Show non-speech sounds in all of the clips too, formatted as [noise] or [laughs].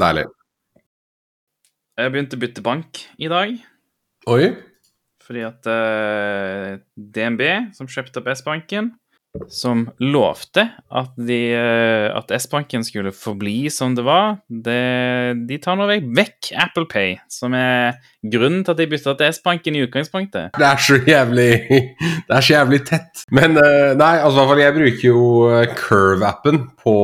Deilig. Jeg begynte å bytte bank i dag. Oi. Fordi at uh, DNB, som kjøpte opp S-banken, som lovte at, de, eh, at S-banken skulle forbli som det var, det, de tar nå vekk, vekk Apple Pay, som er grunnen til at de bytta til S-banken i utgangspunktet. Det er så jævlig [laughs] Det er så jævlig tett. Men eh, nei, altså i hvert fall jeg bruker jo eh, Curve-appen på,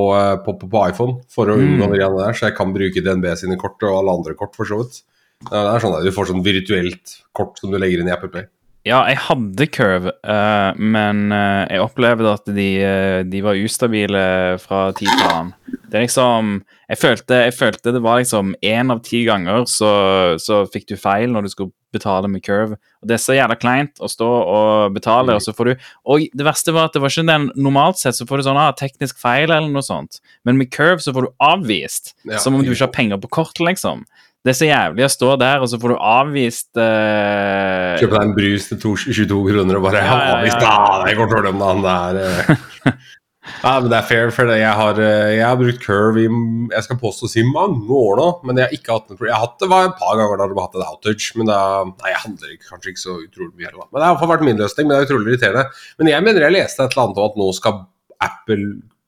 på, på, på iPhone for å unngå Mm. det greiene der, så jeg kan bruke DNB sine kort og alle andre kort, for så vidt. Det er sånn at Du får sånn virtuelt kort som du legger inn i Apple Pay. Ja, jeg hadde Curve, uh, men uh, jeg opplevde at de, uh, de var ustabile fra tid til annen. Det er liksom jeg følte, jeg følte det var liksom én av ti ganger så, så fikk du feil når du skulle betale med Curve. Og Det er så jævla kleint å stå og betale, og så får du Og det verste var at det var ikke den normalt sett så får du sånn ah, teknisk feil eller noe sånt, men med Curve så får du avvist. Ja, som om du ikke har penger på kort, liksom. Det er så jævlig å stå der, og så får du avvist uh... Kjøpe deg en brus til 22 kroner og bare Ja, ja, ja, avvist ah, Det går dårlig om dagen, det er eh. [laughs] Ja, men det er fair, for det. Jeg har, eh, jeg har brukt Curve i jeg skal påstå å si mange år nå, men jeg har ikke hatt noe problem. Jeg har hatt det var et par ganger da du har hatt en outage, men da Nei, jeg handler kanskje ikke så utrolig mye heller, da. Men det har i hvert fall vært min løsning, men det er utrolig irriterende. Men jeg mener jeg leste et eller annet om at nå skal Apple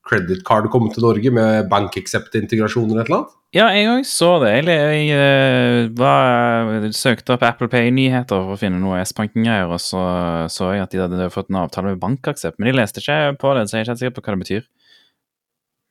Credit Card komme til Norge med Bank Accept-integrasjon eller et eller annet. Ja, jeg òg så det. Jeg, jeg, eh, var, søkte opp Apple Pay-nyheter for å finne noe S-banken-greier, og så så jeg at de hadde fått en avtale med BankAksept. Men de leste ikke på det, så jeg er ikke helt sikker på hva det betyr.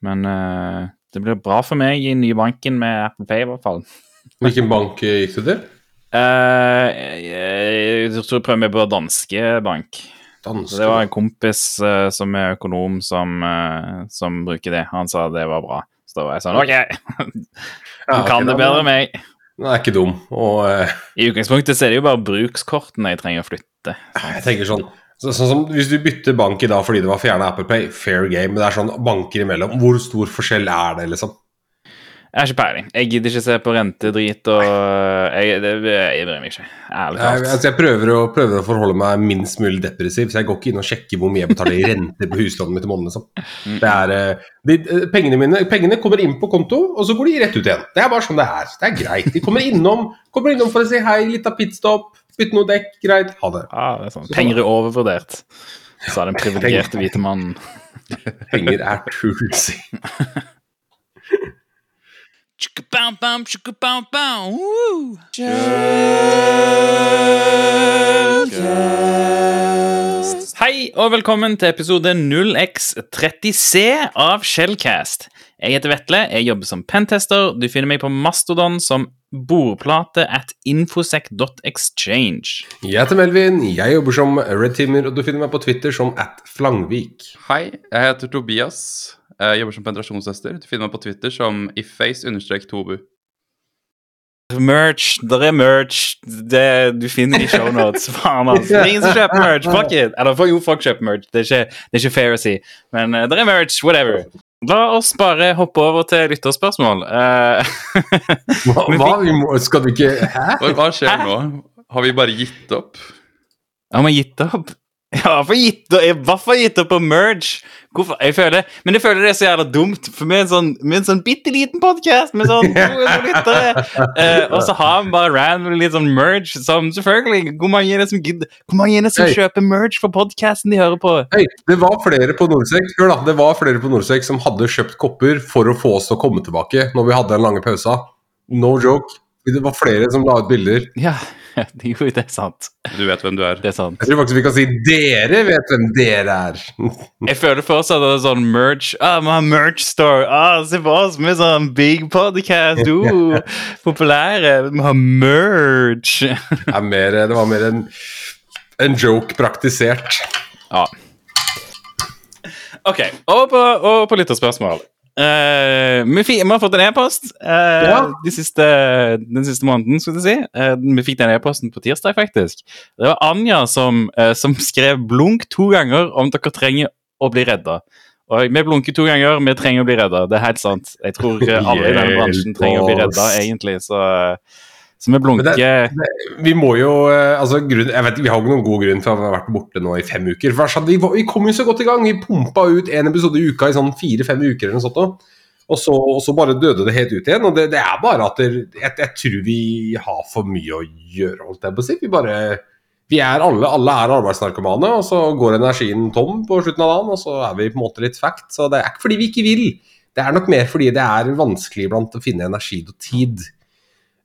Men uh, det blir bra for meg i nye banken med Apple Pay, i hvert fall. [laughs] Hvilken bank eh, gikk du til? Eh, jeg, jeg tror jeg prøver meg på danske bank. Danske. Det var en kompis uh, som er økonom, som, uh, som bruker det. Han sa det var bra. Så da var jeg sånn OK, [laughs] han du kan det bedre enn meg. Den er ikke dum. Og uh, I utgangspunktet så er det jo bare brukskortene jeg trenger å flytte. jeg tenker sånn så, sånn som Hvis du bytter bank i dag fordi det var fjerna Apple Pay, fair game. Men det er sånn banker imellom. Hvor stor forskjell er det, liksom? Jeg har ikke peiling. Jeg gidder ikke se på rentedrit og Jeg, det, jeg bryr meg ikke. Ærlig Jeg, altså, jeg prøver, å, prøver å forholde meg minst mulig depressiv, så jeg går ikke inn og sjekker hvor mye jeg betaler i rente på huslånet mitt i måneden. Liksom. Det er, eh, de, eh, pengene mine pengene kommer inn på konto, og så går de rett ut igjen. Det er bare sånn det er. Det er greit. De kommer innom, kommer innom for å si hei, litt av pitstop, bytte noe dekk, greit, ha det. Ja, det er sånn. Penger er overvurdert, sa den privilegerte hvite mannen. [laughs] Penger er tull, si. [laughs] Hei og velkommen til episode 0x30C av Shellcast. Jeg heter Vetle, jeg jobber som pentester. Du finner meg på Mastodon som bordplate at infosec.exchange. Jeg heter Melvin, jeg jobber som Red Teamer, og du finner meg på Twitter som at Flangvik. Hei, jeg heter Tobias. Jeg jobber som penetrasjonstester. Du finner meg på Twitter som ifface-tobu. Merch, der er merch. Det, du finner i shownotes. [laughs] Faen, altså. Ingen som kjøper merch. [laughs] Fuck it. Eller jo, folk kjøper merch. Det er ikke, det er ikke fair å si. Men uh, der er merch. Whatever. La oss bare hoppe over til lytterspørsmål. [laughs] Uh, Hva? Vi må, skal du ikke Hæ? Hva, hva skjer nå? Har vi bare gitt opp? har vi gitt opp? [laughs] Ja, for gitt opp, jeg hvert fall gitt opp på merge. Hvorfor? Jeg føler, men jeg føler det er så jævla dumt, for vi er en sånn, vi er en sånn bitte liten podkast med sånn 200 lyttere, eh, og så har vi bare random litt sånn merge som selvfølgelig Hvor mange er det som gidder Hvor mange er det som Hey. kjøper merge for podkasten de hører på? Hey, det var flere på Hør da, det var flere på Nordsek som hadde kjøpt kopper for å få oss til å komme tilbake når vi hadde den lange pausa. No joke. Det var flere som la ut bilder. Ja, [laughs] jo, det er sant. Du vet hvem du er. Det er sant. Jeg tror faktisk vi kan si dere vet hvem dere er. [laughs] Jeg føler fortsatt at det er sånn merch Ah, vi har merch store. Ah, se på oss, vi er sånn big podcast. [laughs] Uh, populære. Vi har merch. Det, er mer, det var mer en, en joke praktisert. Ja. OK, over på, over på lytterspørsmål. Eh, vi, vi har fått en e-post uh, Ja. de den siste måneden. skulle jeg si. Uh, vi fikk den e-posten på tirsdag, faktisk. Det var Anja som, som skrev 'blunk to ganger om dere trenger å bli redda'. Og Vi blunker to ganger, vi trenger å bli redda. Det er helt sant. Jeg tror alle i denne [laughs] bransjen trenger å bli redda, egentlig. Så, så vi blunker det, det- Vi må jo eh, altså grunn, jeg vet, Vi har ikke noen god grunn for å ha vært borte nå i fem uker. For vi, vi kom jo så godt i gang. Vi pumpa ut en episode i uka i sånn fire-fem uker. eller noe sånt. Og så, og så bare døde det helt ut igjen. Og det, det er bare at jeg, jeg tror vi har for mye å gjøre, holdt jeg på å si. Vi bare vi er alle, alle er arbeidsnarkomane, og så går energien tom på slutten av dagen, og så er vi på en måte litt fact. Så det er ikke fordi vi ikke vil. Det er nok mer fordi det er vanskelig iblant å finne energi og tid.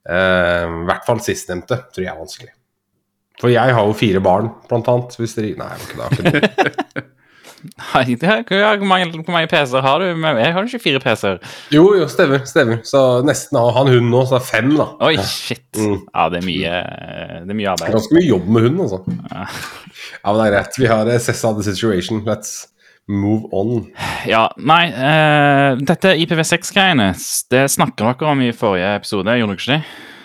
Eh, I hvert fall sistnevnte tror jeg er vanskelig. For jeg har jo fire barn, blant annet. Hvis dere Nei, det var ikke det. [laughs] Nei, det er, hvor, mange, hvor mange PC-er har du? Jeg har jo ikke fire PC-er. Jo, jo, stemmer. stemmer. Så nesten har han hund nå, så det er fem, da. Oi, shit. Mm. Ja, det er mye, det er mye arbeid. ganske mye jobb med hund, altså. Ja, men det er greit. Vi har Sessa the situation. Let's move on. Ja, nei, uh, dette IPv6-greiene, det snakker dere om i forrige episode, gjorde dere ikke det?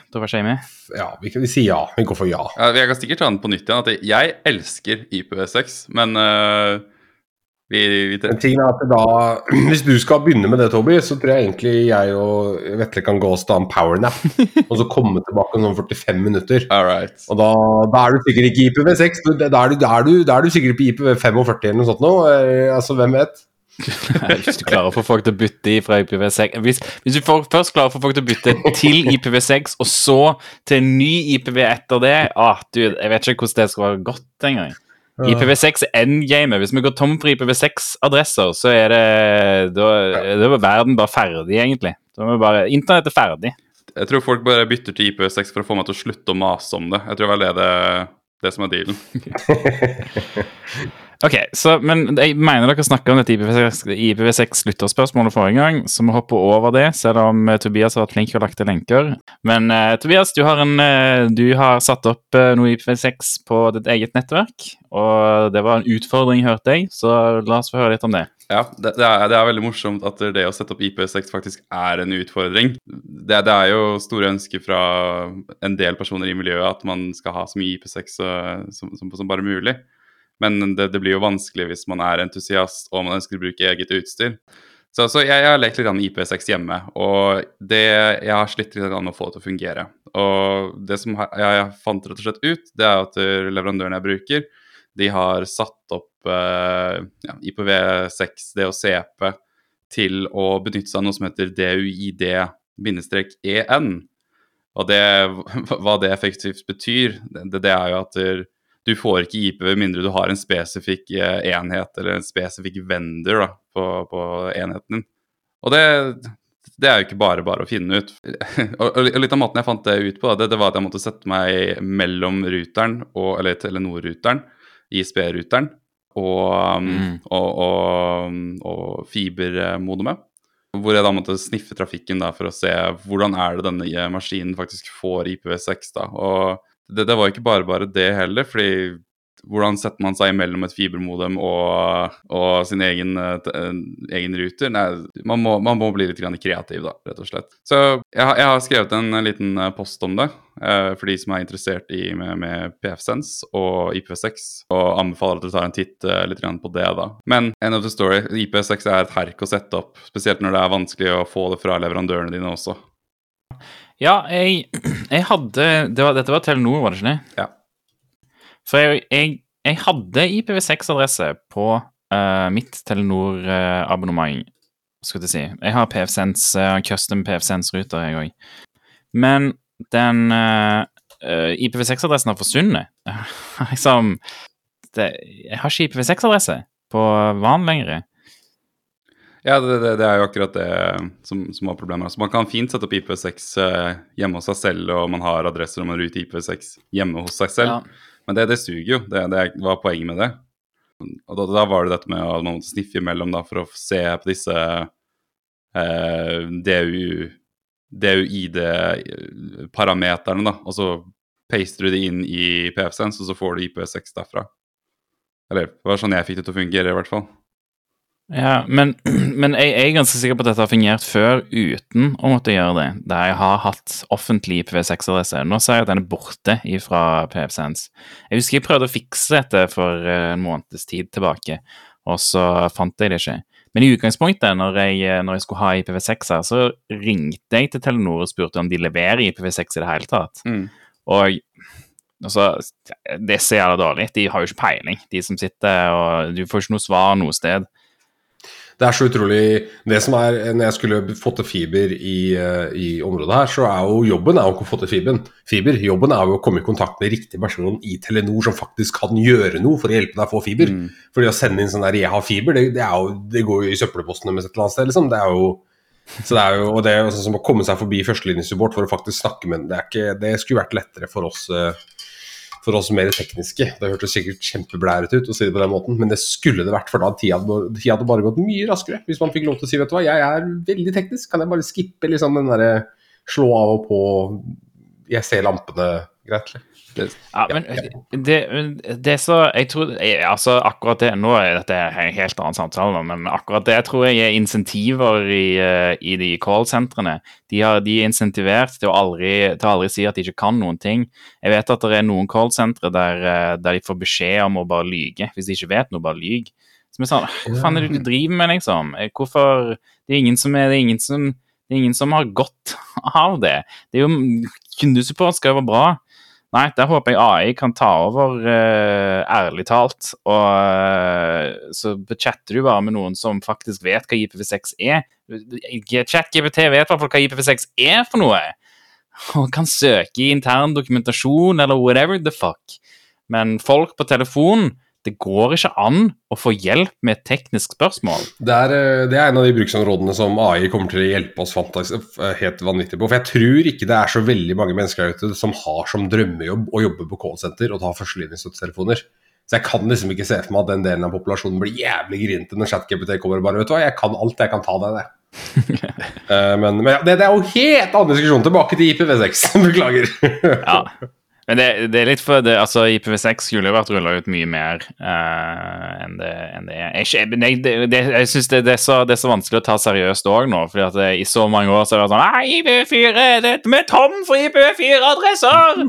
Da var ikke jeg med. Ja, vi, kan- vi sier ja. Vi går for ja. Ja, jeg kan sikkert ta den på nytt igjen. At jeg elsker IPv6, men øh, vi, vi er da, [clears throat] Hvis du skal begynne med det, Toby, så tror jeg egentlig jeg og Vetle kan gå oss da en powernap. [laughs] og så komme tilbake om sånn 45 minutter. All right. Og da, da er du sikkert ikke i IPv6. Da er du, da er du, da er du sikkert på IPv45 eller noe sånt nå. Eh, altså, hvem vet? [laughs] Hvis du klarer å få folk til å bytte fra IPv6 Hvis, hvis du får, først klarer å få folk til å bytte til IPv6, og så til en ny IPv etter det ah, du, Jeg vet ikke hvordan det skal være godt engang. IPv6 endgame. endgamet. Hvis vi går tom for IPv6-adresser, så er det Da da er verden bare ferdig, egentlig. Da er bare, Internett er ferdig. Jeg tror folk bare bytter til IPv6 for å få meg til å slutte å mase om det. Jeg tror vel det er det, det som er dealen. [laughs] [laughs] Ok, så, men jeg mener dere snakka om dette IPv6 IPv6-lytterspørsmålet forrige gang, så vi hopper over det, selv om eh, Tobias har vært flink å lagt til lenker. Men uh, Tobias, du har, en, uh, du har satt opp uh, noe IPv6 på ditt eget nettverk, og det var en utfordring, hørte jeg, så la oss få høre litt om det. Ja, det, det, er, det er veldig morsomt at det å sette opp IPv6 faktisk er en utfordring. Det, det er jo store ønsker fra en del personer i miljøet at man skal ha så mye IPv6 eh, som, som, som bare mulig. Men det, det blir jo vanskelig hvis man er entusiast og man ønsker å bruke eget utstyr. Så, så jeg, jeg har lekt litt IP6 hjemme, og det, jeg har slitt litt med å få det til å fungere. Og det som jeg, jeg fant rett og slett ut, det er at eh, leverandøren jeg bruker, de har satt opp eh, ja, IPv6, DHCP, til å benytte seg av noe som heter DUID-EN. Og det, hva det effektivt betyr, det, det er jo at der, du får ikke IP med mindre du har en spesifikk eh, enhet eller en spesifikk vendor da, på, på enheten din. Og det, det er jo ikke bare bare å finne ut. [laughs] og, litt av måten jeg fant det ut på, det, det var at jeg måtte sette meg mellom ruteren, og, eller Telenor-ruteren, ISB-ruteren, og, um, Mm. og, og, og fibermodemet. Hvor jeg da måtte sniffe trafikken da, for å se hvordan er det denne eh, maskinen faktisk får IPv6. da, og det, det var ikke bare bare det heller, fordi hvordan setter man seg mellom et fibermodem og, og sin egen, eh, eh, egen ruter? Nei, man må, man må bli litt kreativ, da, rett og slett. Så jeg, jeg har skrevet en liten eh, post om det, for de som er interessert i med, med PFSense og IPv6, og anbefaler at dere tar en titt litt på det, da. Men end of the story, IPv6 er et herk å sette opp, spesielt når det er vanskelig å få det fra leverandørene dine også. Ja, jeg, jeg hadde det var, Dette var Telenor, var det ikke det? Ja. For jeg, jeg, jeg hadde IPv6-adresse på uh, mitt Telenor-abonnement, skulle jeg si. Jeg har PFSense, uh, custom PFSense-ruter, jeg òg. Men den uh, eh, IPv6-adressen har forsvunnet. [laughs] liksom det, Jeg har ikke IPv6-adresse på VAN lenger. Ja, det, det, det er jo akkurat det som, som var problemet. Altså, man kan fint sette opp IPv6 eh, hjemme hos seg selv, og man har adresser og man ruter IPv6 hjemme hos seg selv. Ja. Men det, det suger jo. Det, det var poenget med det. Og da, da var det dette med at man måtte sniffe imellom da, for å se på disse eh, DU, DUID-parameterne, da. Og så paster du det inn i PFSense, og så får du IPv6 derfra. Eller det var sånn jeg fikk det til å fungere, i hvert fall. Ja, men, [clears throat] men jeg, jeg er ganske sikker på at dette har fungert før uten å måtte gjøre det. Der jeg har hatt offentlig IPv6-adresse. Nå ser jeg at den er borte fra PFSense. Jeg husker jeg prøvde å fikse dette for eh, en måneds tid tilbake, og så fant jeg det ikke. Men i utgangspunktet, når jeg, eh, når jeg skulle ha IPv6 her, så ringte jeg til Telenor og spurte om de leverer IPv6 i det hele tatt. Mm. Og altså, det er så jævla dårlig. De har jo ikke peiling, de som sitter og Du får ikke noe svar noe sted. Det er så utrolig Det som er Når jeg skulle få til fiber i, eh, i området her, så er jo jobben er jo ikke å få til fiberen. fiber. Jobben er jo å komme i kontakt med riktig person i Telenor som faktisk kan gjøre noe for å hjelpe deg å få fiber. Mm. Fordi å sende inn sånn der 'jeg har fiber', det, det, jo, det går jo i søppelpostene med et eller annet sted, liksom. Det er jo så det er jo, og det er jo sånn som å komme seg forbi førstelinjesupport for å faktisk snakke med det, er ikke, det skulle vært lettere for oss eh, for oss mer tekniske. Det hørtes sikkert kjempeblæret ut å si det på den måten, men det skulle det vært, for da tida hadde, tida bare gått mye raskere. Hvis man fikk lov til å si vet du hva, jeg er veldig teknisk, kan jeg bare skippe liksom den derre slå av og på, jeg ser lampene greit. Det, Ja, men det, det så Jeg tror Altså, akkurat det Nå er dette en helt annen samtale, nå, men akkurat det tror jeg er insentiver i, eh, i de callsentrene. De, har- de er insentivert til å, aldri, til å aldri si at de ikke kan noen ting. Jeg vet at det er noen callsentre der, eh, der de får beskjed om å bare lyge. Hvis de ikke vet noe, bare lyg. Som er sånn Hva faen er det du driver med, liksom? Eh, Hvorfor Det er ingen som er Det er ingen som, det er ingen som har godt av det. Det er jo Kundesupport skal jo være bra. Nei, der håper jeg AI kan ta over, uh, ærlig talt. Og uh, så chatter du bare med noen som faktisk vet hva IPv6 er. ChatGPT vet i hvert fall hva IPv6 er for noe. Og kan søke i intern dokumentasjon eller whatever the fuck. Men folk på telefon, det går ikke an å få hjelp med et teknisk spørsmål. Det er, eh, det er en av de bruksområdene som AI kommer til å hjelpe oss fantastisk, eh, helt vanvittig på. For jeg tror ikke det er så veldig mange mennesker ute som har som drømmejobb å jobbe på callsenter og ta førstelinjestøttetelefoner. Så jeg kan liksom ikke se for meg at den delen av populasjonen blir jævlig grinete når ChatGPT kommer og bare Vet du hva, jeg kan alt, jeg kan ta deg, det. [laughs] Eh, men men ja, det, det er jo helt annen diskusjon. Tilbake til IPv6. [laughs] Beklager. Ja. Men det, det er litt for det, altså IPv6 skulle jo vært rulla ut mye mer uh, enn, det, enn det er. Jeg, jeg, det, jeg syns det, er så- det er så vanskelig å ta seriøst òg nå. fordi at det, i så mange år så har det vært sånn Nei, IPv4, det er tom for IPv4-adresser!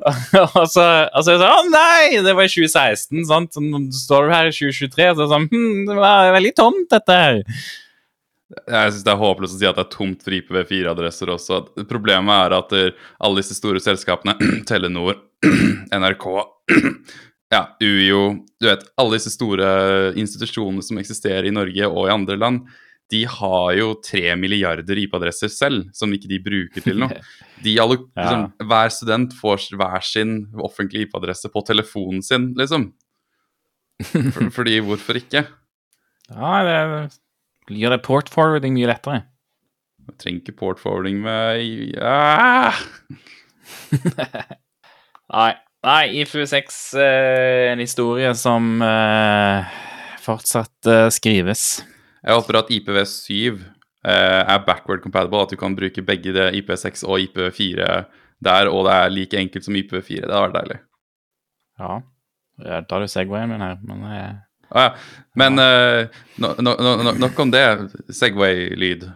[laughs] og så og så er det sånn Å nei, det var i 2016, sant? Så står du her i 2023 og så er det sånn hm, Det var veldig tomt, dette her. Jeg synes det er håpløst å si at det er tomt for IPv4-adresser også. Problemet er at alle disse store selskapene, [clears throat] Telenor, [clears throat] NRK, [clears throat] ja, UiO Du vet, alle disse store institusjonene som eksisterer i Norge og i andre land, de har jo tre milliarder IP-adresser selv, som ikke de bruker til noe. [laughs] De alle, liksom, hver student får hver sin offentlige IP-adresse på telefonen sin, liksom. [laughs] For, fordi hvorfor ikke? Ja, det gjør det port forwarding mye lettere. Jeg trenger ikke port forwarding med ja. [laughs] Nei, nei IFU6 eh, en historie som eh, fortsatt eh, skrives. Jeg håper at IPv7 eh, er backward compatible, at du kan bruke begge det IP6 og IP4 der, og det er like enkelt som IPv4. Det hadde vært deilig. Ja. Da har du Segwayen min her, men eh, Ah, ja. Men eh, no, no, no, no- nok om det. Segway-lyd.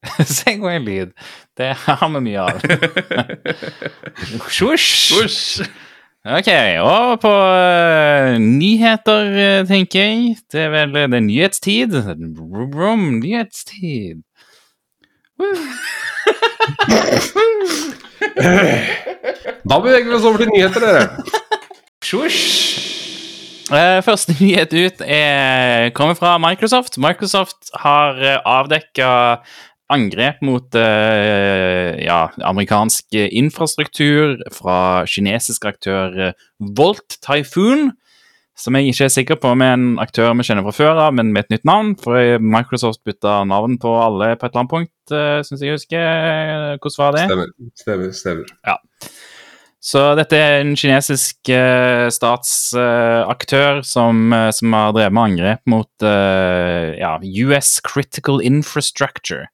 [laughs] Segway-lyd, det har vi mye av. [laughs] Svosj! Ok, og på uh, nyheter, eh, tenker jeg. Det er vel det er nyhetstid. Brum, nyhetstid. [laughs] Da beveger vi oss over til nyheter, dere. Svosj! Eh, første [laughs] nyhet ut er, kommer fra Microsoft. Microsoft har uh, avdekka angrep mot eh, ja, amerikansk infrastruktur fra kinesisk aktør eh, Volt Typhoon. Som jeg ikke er sikker på om er en aktør vi kjenner fra før av, men med et nytt navn. For Microsoft bytta navn på alle på et eller annet punkt, syns jeg husker. Hvordan var det? Stemmer. Stemmer. stemmer. Så dette er en kinesisk uh, statsaktør som, uh, som har drevet med angrep mot eh, ja, US Critical Infrastructure.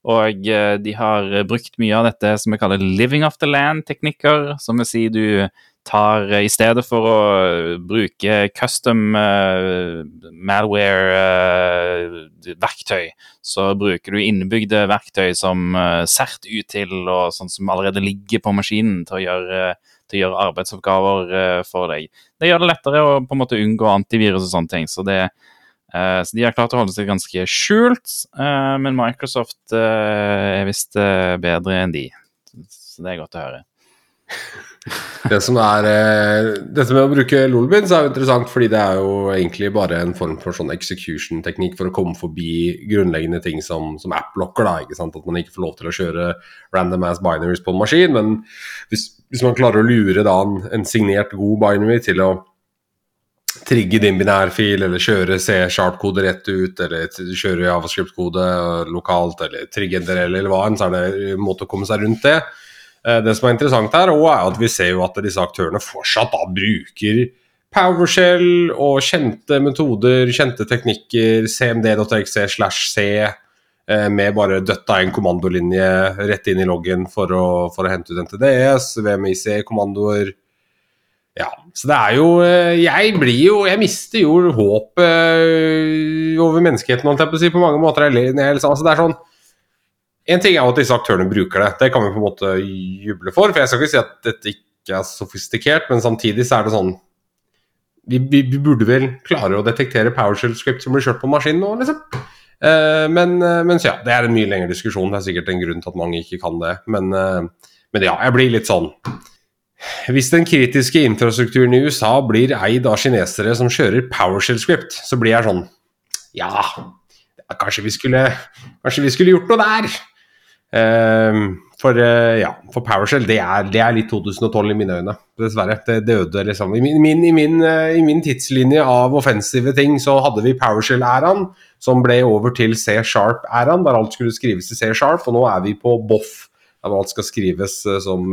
Og de har brukt mye av dette som vi kaller living off the land-teknikker. Som vil si du tar eh, I stedet for å bruke custom uh, malware-verktøy, så bruker du innebygde verktøy som uh, CERT-util og sånn som allerede ligger på maskinen til å gjøre, til å gjøre arbeidsoppgaver eh, for deg. Det gjør det lettere å på en måte unngå antivirus og sånne ting. Så, det, eh, så de har klart å holde seg ganske skjult, eh, men Microsoft eh, er visst eh, bedre enn de. Så det er godt å høre. [laughs] Det som er eh, Dette med å bruke lolbins er jo interessant, fordi det er jo egentlig bare en form for sånn execution-teknikk for å komme forbi grunnleggende ting som, som app-locker. da, ikke sant? At man ikke får lov til å kjøre random ass binaries på en maskin. Men hvis, hvis man klarer å lure da en, en signert god binary til å trigge din binærfil, eller kjøre C-sharp-kode rett ut, eller kjøre javascript-kode lokalt, eller trigge NDRL, eller hva enn, så er det en måte å komme seg rundt det. Eh, det som er interessant her, er at vi ser jo at disse aktørene fortsatt da bruker PowerShell og kjente metoder, kjente teknikker, cmd.exe slash c, eh, med bare døtta en kommandolinje rett inn i loggen for å, for å hente ut NTDS, VMIC-kommandoer. Ja, så det er jo eh, Jeg blir jo Jeg mister jo håpet over menneskeheten, holdt jeg på å si, på mange måter. Altså, det er sånn en ting er jo at disse aktørene bruker det, det kan vi på en måte juble for. For jeg skal ikke si at dette ikke er sofistikert, men samtidig så er det sånn Vi, vi, vi burde vel klare å detektere PowerShell-script som blir kjørt på maskinen nå, liksom. Uh, men, uh, men ja, det er en mye lengre diskusjon. Det er sikkert en grunn til at mange ikke kan det. Men, uh, men ja, jeg blir litt sånn hvis den kritiske infrastrukturen i USA blir eid av kinesere som kjører PowerShell-script, så blir jeg sånn Ja, kanskje vi skulle, kanskje vi skulle gjort noe der? Uh, for, uh, ja, for PowerShell, det er, det er, litt 2012 i mine øyne, dessverre. Det døde liksom. I min, i, min, uh, I min, tidslinje av offensive ting så hadde vi PowerShell-æraen, som ble over til C-sharp-æraen, der alt skulle skrives i C-sharp, og nå er vi på BOFF, der alt skal skrives eh, som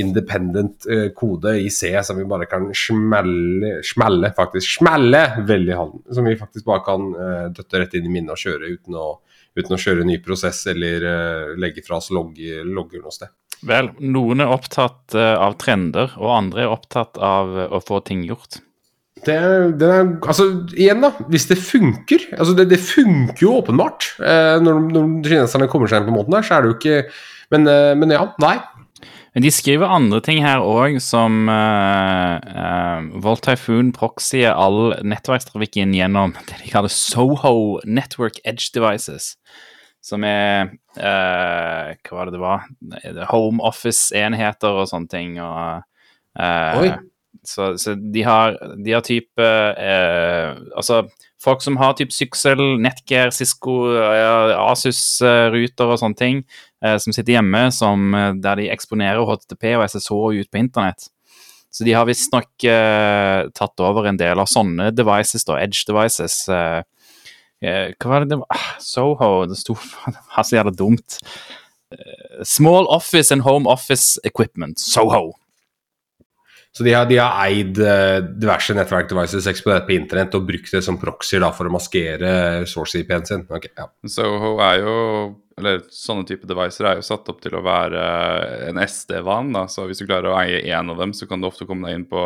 independent kode i C, som vi bare kan smelle, smelle faktisk, smelle veldig handen. som vi faktisk bare kan døtte rett inn i minnet og kjøre uten å uten å kjøre en ny prosess eller uh, legge fra oss logg, logger noe sted. Vel, noen er opptatt uh, av trender, og andre er opptatt av uh, å få ting gjort. Det, det altså, igjen, da. Hvis det funker altså Det, det funker jo åpenbart. når, når kineserne kommer seg inn på måten der, så er det jo ikke Men, men ja, nei. Men de skriver andre ting her òg, som uh, uh, Volt Typhoon proxyer all nettverkstrafikken gjennom det de kaller Soho Network Edge Devices. Som er uh, Hva var det det var? Home Office-enheter og sånne ting. og uh, så, så, de har, de har type Altså, folk som har type Syxel, Netgear, Cisco, Asus-ruter og sånne ting, eh, som sitter hjemme, som, eh, der de eksponerer HTTP og SSH ut på internett. Så de har visstnok eh, tatt over en del av sånne devices, da, edge devices. Eh, eh hva var det det var? Ah, Soho, det sto [laughs] Det var så jævla dumt. Eh, small office and home office equipment, Soho. Så de har, de har eid diverse nettverk-devices eksponert på internett og brukt det som proxyer for å maskere source-IP-en sin. Okay, ja. Soho er jo eller sånne type devices er jo satt opp til å være en SD-van. Så hvis du klarer å eie én av dem, så kan du ofte komme deg inn på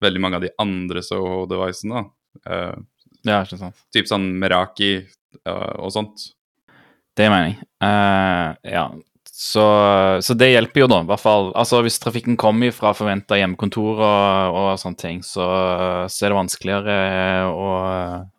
veldig mange av de andre Soho-devicene. Uh, ja, ikke sant. Typ sånn Meraki uh, og sånt. Det mener jeg. Uh, ja. Så, så, det hjelper jo, da. Hvert fall. Altså, hvis trafikken kommer fra forventa hjemmekontor og, og, sånne ting, så, så, er det vanskeligere å,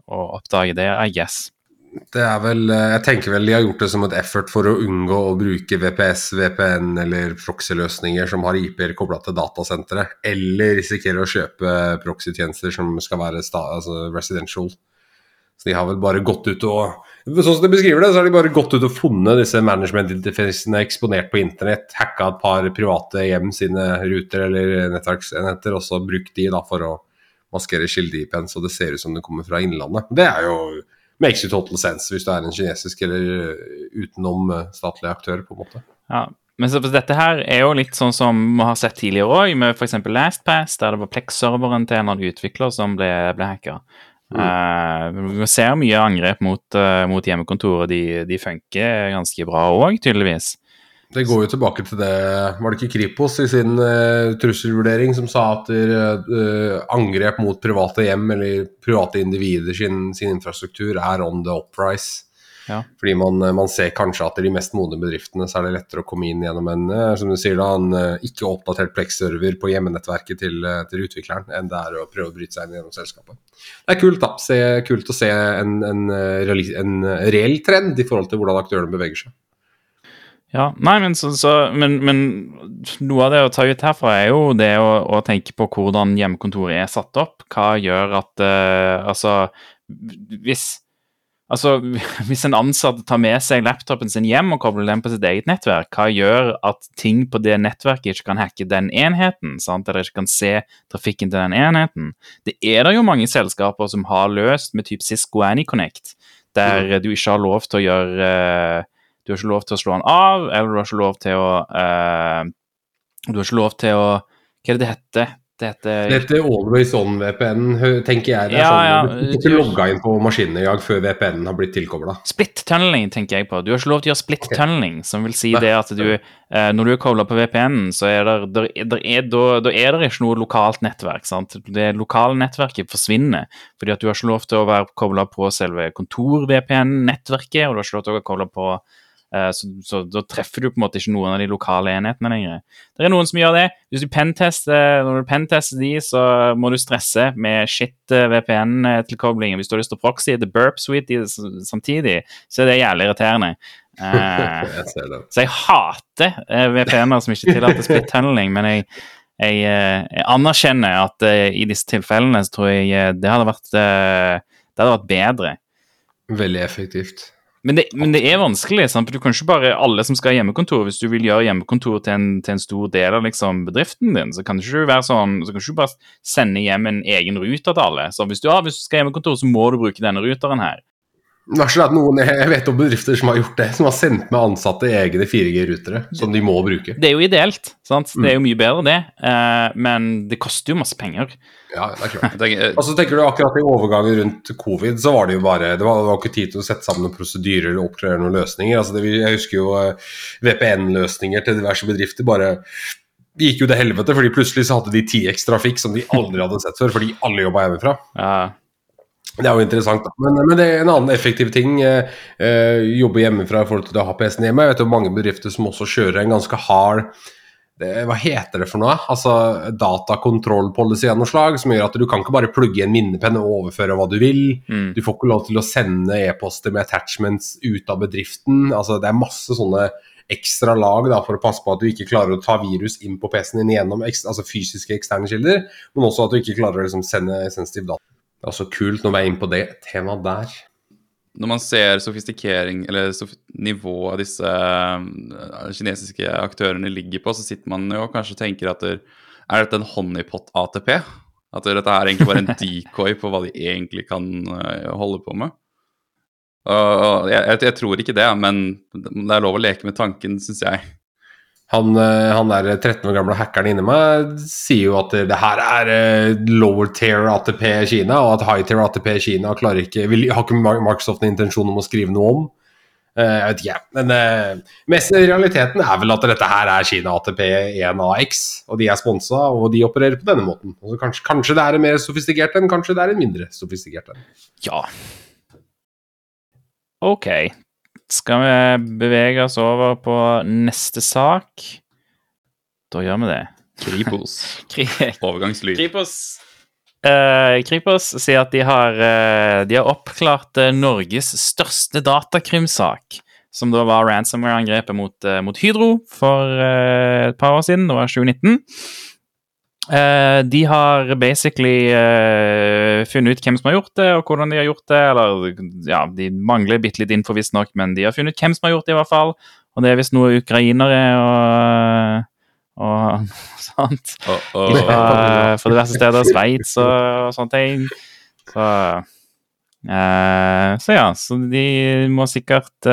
å oppdage det, I guess. Det er vel eh, Jeg tenker vel de har gjort det som et effort for å unngå å bruke VPS, VPN eller proxy-løsninger som har IP-er kobla til datasenteret, eller risikere å kjøpe proxy-tjenester som skal være altså residential. Så de har vel bare gått ut og Sånn som de beskriver det, så har de bare gått ut og funnet disse management-interfacene eksponert på internett, hacka et par private hjem sine ruter eller nettverksenheter, og så brukt de da for å maskere kilde-IP-en så det ser ut som det kommer fra Innlandet. Det er jo makes it total sense hvis du er en kinesisk eller eh, utenom eh, statlig aktør, på en måte. Ja, men så, dette her er jo litt sånn som vi har sett tidligere òg, med f.eks. LastPass, der det var Plex-serveren til en eller annen utvikler som ble, ble hacka. Mm. Uh, vi ser mye angrep mot, uh, mot hjemmekontoret. De, de funker ganske bra òg, tydeligvis. Det går jo tilbake til det Var det ikke Kripos i sin uh, trusselvurdering som sa at angrep mot private hjem eller private individer sin, sin infrastruktur er on the uprise? Ja. Fordi man, man, ser kanskje at i de mest modne bedriftene så er det lettere å komme inn gjennom en uh, som du sier da, en ikke oppdatert Plex-server på hjemmenettverket til, til, utvikleren enn det er å prøve å bryte seg inn gjennom selskapet. Det er kult, da. Se, kult å se en, en, en reell trend i forhold til hvordan aktørene beveger seg. Ja, nei, men, så, så, men, men noe av det å ta ut herfra er jo det å, å tenke på hvordan hjemmekontoret er satt opp. Hva gjør at uh, Altså, hvis Altså, [laughs] Hvis en ansatt tar med seg laptopen sin hjem og kobler den på sitt eget nettverk, hva gjør at ting på det nettverket ikke kan hacke den enheten? sant? Eller ikke kan se trafikken til den enheten? Det er det jo mange selskaper som har løst med type Cisco AnyConnect, der du ikke har lov til å gjøre eh, Du har ikke lov til å slå den av, eller du har ikke lov til å eh, Du har ikke lov til å Hva er det det heter? Det heter Dette Always On-VPN, tenker jeg. Det er Ja, sånn, ja, Du får ikke logga inn på maskinen i dag før VPN-en har blitt tilkobla. Split-tunneling tenker jeg på. Du har ikke lov til å gjøre split-tunneling, som vil si det at du eh, Når du er kobla på VPN-en, så er det, der, der er, da, da er det ikke noe lokalt nettverk. sant? Det lokale nettverket forsvinner, fordi at du har ikke lov til å være kobla på selve kontor-VPN-nettverket, og du har ikke lov til å være kobla på så, så da treffer du på en måte ikke noen av de lokale enhetene lenger. Det er noen som gjør det. Hvis du pentester, når du pentester de, så må du stresse med shit eh, VPN-tilkoblingen. Hvis du har lyst til å proxy the burp suite samtidig, så er det jævlig irriterende. Eh, [laughs] Jeg så jeg hater eh, VPN-er som ikke tillater split tunneling, men jeg, jeg, eh, jeg anerkjenner at eh, i disse tilfellene så tror jeg eh, det hadde vært, eh, det hadde vært bedre. Veldig effektivt. Men det, men det er vanskelig. sant? For Du kan ikke bare alle som skal ha hjemmekontor, hvis du vil gjøre hjemmekontor til en, til en stor del av liksom, bedriften din, så kan du ikke være sånn, så kan du ikke bare sende hjem en egen ruter til alle. Så hvis du, ja, hvis du skal ha hjemmekontor, så må du bruke denne ruteren her. Noen, Jeg vet om bedrifter som har gjort det, som har sendt med ansatte egne 4G-rutere som de må bruke. Det er jo ideelt. sant? Det er jo mye bedre, det. Eh, men det koster jo masse penger. Ja, det er klart. [laughs] Eh, Og så tenker du akkurat i overgangen rundt covid, så var det jo bare Det var, det var ikke tid til å sette sammen noen prosedyrer eller oppklare noen løsninger. Altså det, jeg husker jo eh, VPN-løsninger til diverse bedrifter bare gikk jo til helvete, fordi plutselig så hadde de 10x trafikk som de aldri hadde sett før, fordi alle jobba hjemmefra. Ja. Det er jo interessant, da. Men, men det er en annen effektiv ting. Eh, eh, jobbe hjemmefra i forhold til å ha PC-en hjemme. Jeg vet jo mange bedrifter som også kjører en ganske hard det, Hva heter det for noe? Altså datakontrollpolicy av noe slag, som gjør at du kan ikke bare plugge i en minnepenn og overføre hva du vil. Mm. Du får ikke lov til å sende e-poster med attachments ut av bedriften. Altså, det er masse sånne ekstra lag da, for å passe på at du ikke klarer å ta virus inn på PC-en din gjennom altså fysiske eksterne kilder, men også at du ikke klarer å liksom, sende sensitiv data. Det er også kult når vi er inne på det temaet der. når man ser sofistikering, eller sof nivået disse eh, kinesiske aktørene ligger på, så sitter man jo og kanskje tenker at der, er dette en honeypot-ATP? At dette er egentlig bare en [laughs] decoy på hva de egentlig kan eh, holde på med? Jeg, jeg, jeg tror ikke det, men det er lov å leke med tanken, syns jeg. Han, eh, han der 13 år gamle hackeren inni meg sier jo at det her er eh, lower tier ATP Kina, og at high tier ATP Kina klarer ikke, vil, har ikke Microsoft en intensjon om å skrive noe om. Eh, Jeg vet ikke, men mest realiteten er vel at dette her er Kina ATP 1AX, og de er sponsa, og de opererer på denne måten. Og kanskje, kanskje det er en mer sofistikert en, kanskje det er en mindre sofistikert en. Ja. Ok. Skal vi bevege oss over på neste sak? Da gjør vi det. Kripos. [laughs] Kri- Overgangslyd. Kripos Uh, Kripos sier at de har, uh, de har oppklart uh, Norges største datakrimsak. Som da var ransomware-angrepet mot, mot Hydro for et par år siden. Det var 2019. Eh, de har basically uh, funnet ut hvem som har gjort det, og hvordan de har gjort det. Eller ja, de mangler bitte litt info, visstnok, men de har funnet ut hvem som har gjort det, i hvert fall. Og det er visst noe ukrainere og, og [laughs] sånt. Oh, oh. Fra, fra diverse steder, Sveits og, og sånne ting. Så, uh, så ja, så de må sikkert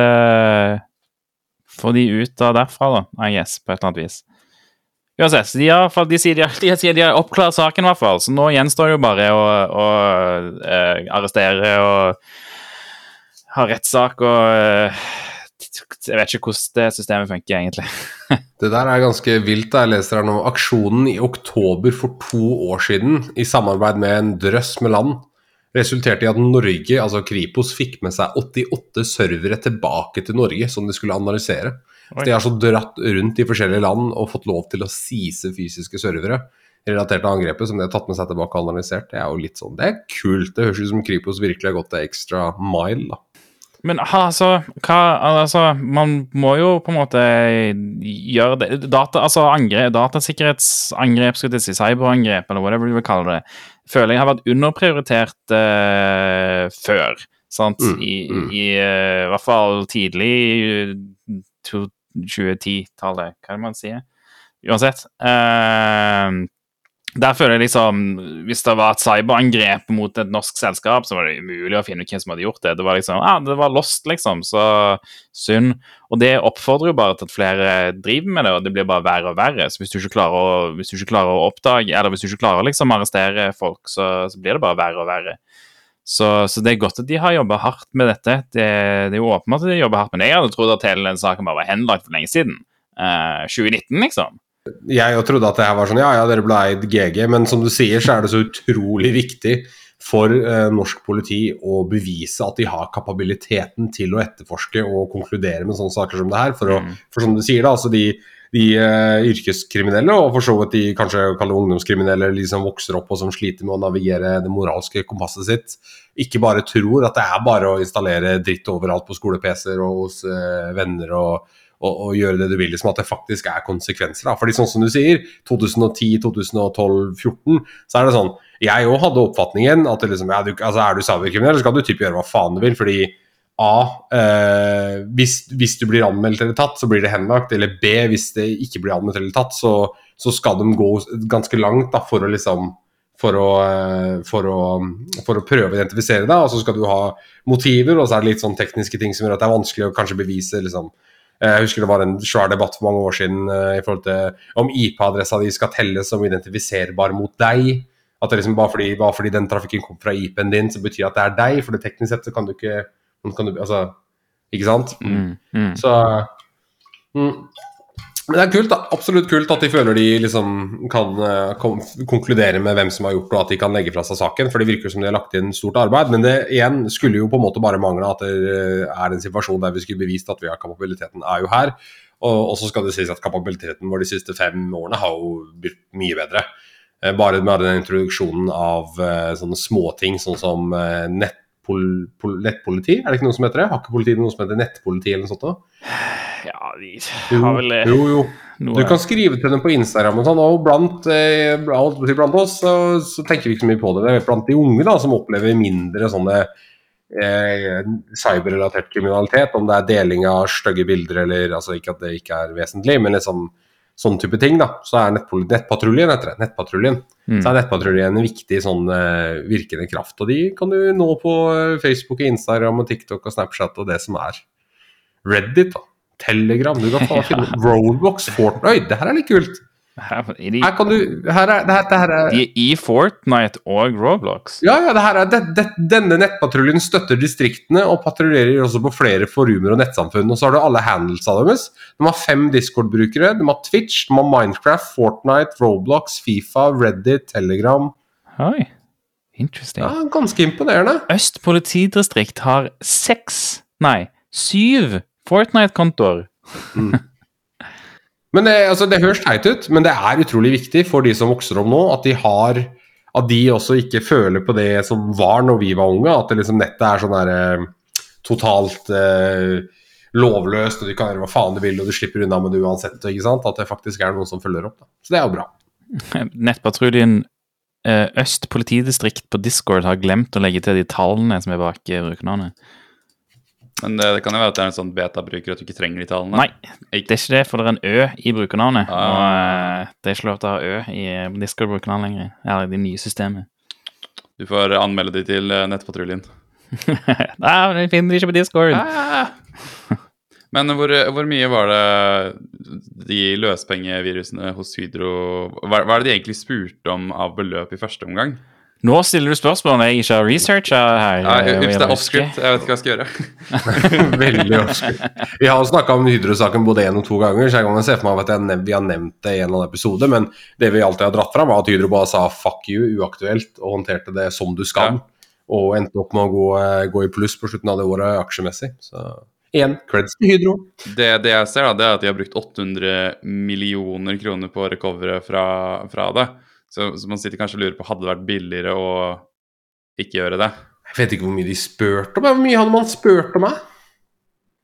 få de ut av derfra, da, I guess, på et eller annet vis. Uansett, de, de, sier de, har- [laughs] de sier de har oppklart saken, i hvert fall. Så nå gjenstår det jo bare å, å eh, arrestere og ha rettssak og eh, Jeg vet ikke hvordan det systemet funker, egentlig. [laughs] Det der er ganske vilt. Jeg leser her nå. Aksjonen i oktober for to år siden, i samarbeid med en drøss med land, resulterte i at Norge, altså Kripos, fikk med seg 88 servere tilbake til Norge som de skulle analysere. Så De har så dratt rundt i forskjellige land og fått lov til å sise fysiske servere relatert til angrepet som de har tatt med seg tilbake og analysert. Det er jo litt sånn, det er kult. Det høres ut som Kripos virkelig har gått det ekstra mile. da. Men altså, hva, altså Man må jo på en måte gjøre det Data, altså angrep, Datasikkerhetsangrep, skal jeg si, cyberangrep, eller whatever du vil kalle det, føler jeg har vært underprioritert uh, før. Sant? Mm, I, mm. i uh, hvert fall tidlig i 2010-tallet, hva er det man sier? Uansett. Eh, der føler jeg liksom Hvis det var et cyberangrep mot et norsk selskap, så var det umulig å finne ut hvem som hadde gjort det. Det var liksom, ja, det var lost, liksom. Så synd. Og det oppfordrer jo bare til at flere driver med det, og det blir bare verre og verre. Så hvis du ikke klarer å, hvis du ikke klarer å oppdage, eller hvis du ikke klarer å liksom arrestere folk, så, så blir det bare verre og verre. Så, så det er godt at de har jobba hardt med dette. Det, det er jo åpenbart at de jobber hardt med det. Jeg hadde trodd at hele den saken bare var henlagt for lenge siden. Eh, 2019, liksom. Jeg trodde at det her var sånn Ja, ja, dere ble eid GG, men som du sier, så er det så utrolig viktig for eh, norsk politi å bevise at de har kapabiliteten til å etterforske og konkludere med sånne saker som det her. For, å, Mm. for som du sier, da, altså de, de eh, yrkeskriminelle, og for så vidt de kanskje kaller ungdomskriminelle, de som vokser opp og som sliter med å navigere det moralske kompasset sitt, ikke bare tror at det er bare å installere dritt overalt på skole-PC-er og hos eh, venner og og, og gjøre det du vil, liksom at det faktisk er konsekvenser. Da. Fordi sånn som du sier, 2010, 2012, 2014, så er det sånn Jeg òg hadde oppfatningen at liksom, ja, du, altså, er du cyberkriminell, så skal du typ gjøre hva faen du vil. fordi A. Eh, hvis, hvis du blir anmeldt eller tatt, så blir det henlagt. Eller B. Hvis det ikke blir anmeldt eller tatt, så, så skal de gå ganske langt da, for å liksom for å, eh, for, å, for å prøve å identifisere deg, og så skal du ha motiver, og så er det litt sånn tekniske ting som gjør at det er vanskelig å kanskje bevise liksom, Jeg husker det var en svær debatt for mange år siden eh, i forhold til om IP-adressa di skal telles som identifiserbar mot deg. At det liksom bare fordi, bare fordi den trafikken kom fra IP-en din, så betyr det at det er deg. For det teknisk sett så kan du ikke kan du, altså, Ikke sant? Mm, mm. Så mm. Men det er kult, da. Absolutt kult at de føler de liksom kan eh, konkludere med hvem som har gjort det, og at de kan legge fra seg saken. For det virker som de har lagt inn stort arbeid. Men det igjen skulle jo på en måte bare mangle at det eh, er en situasjon der vi skulle bevist at vi har kapabiliteten, er jo her. Og, så skal det sies at kapabiliteten vår de siste fem årene har jo blitt mye bedre. Eh, Bare med den introduksjonen av sånne småting sånn som eh, nettpol, pol, nettpoliti, er det ikke noe som heter det? Har ikke politiet noe som heter nettpoliti eller noe sånt? da? Ja, de har vel det jo, jo. noe Du kan skrive til dem på Instagram og sånn, og blant, eh, blant, blant oss så, så tenker vi ikke så mye på det. Det er blant de unge da, som opplever mindre sånne eh, cyberrelatert kriminalitet, om det er deling av stygge bilder eller altså Ikke at det ikke er vesentlig, men liksom sånn type ting, da. Så er Nettpatruljen, etter det. Nettpatruljen. Mm. Så er Nettpatruljen en viktig sånn uh, virkende kraft. Og de kan du nå på Facebook Facebook, Instagram, og TikTok og Snapchat og det som er. Reddit, da. Telegram. Du kan [laughs] og finne Roadbox, Fortnite. Det her er litt kult. Her, er de, Her kan du Her er, det her, er de er i Fortnite og Roblox. Ja, ja, det her er, det, det, denne nettpatruljen støtter distriktene og patruljerer også på flere forumer og nettsamfunn. Og så har du alle handlesa deres. De har fem Discord-brukere. De har Twitch, de har Minecraft, Fortnite, Roblox, Fifa, Reddit, Telegram. Oi, interesting. Ja, Ganske imponerende. Øst politidistrikt har seks, nei, syv Fortnite-kontoer. [laughs] Men det, altså, det høres teit ut, men det er utrolig viktig for de som vokser opp nå, at de har at de også ikke føler på det som var når vi var unge, at liksom nettet er sånn der eh, totalt eh, lovløst, og du kan gjøre hva faen du vil, og du slipper unna med det uansett. ikke sant? At det faktisk er noen som følger opp. Da. Så det er jo bra. [laughs] Nettpatruljen eh, Øst politidistrikt på Discord har glemt å legge til de tallene som er bak eh, brukernavnet. Men det, det kan jo være at det er en sånn beta-bruker at du ikke trenger de tallene. Nei, det er ikke det, for det er en Ø i brukernavnet. Ah. Og eh, det er ikke lov til å ha Ø i eh, Discord-brukernavn lenger. Eller i det nye systemet. Du får anmelde de til eh, Nettpatruljen. [laughs] Nei, men de finner de ikke på Discord. [laughs] Men hvor, hvor mye var det de løspengevirusene hos Hydro hva, hva er det de egentlig spurte om av beløp i første omgang? Nå stiller du spørsmål jeg ikke har researcha her. Ja, Ups, det er offscript. Jeg vet ikke hva jeg skal gjøre. [laughs] [laughs] Veldig vanskelig. Vi har snakka om Hydro-saken både én og to ganger, så jeg kan se for meg at jeg nev vi har nevnt det i en eller annen episode, men det vi alltid har dratt fram, var at Hydro bare sa 'fuck you', uaktuelt, og håndterte det som du skal. Og endte opp med å gå, eh, gå i pluss på slutten av det året aksjemessig. Så igjen, creds til Hydro. Det, det jeg ser, da, det er at de har brukt 800 millioner kroner på å recovere fra, fra det. Så, så man sitter kanskje og lurer på hadde det vært billigere å ikke gjøre det. Jeg vet ikke hvor mye de spurte om. Hvor mye hadde man spurt om meg?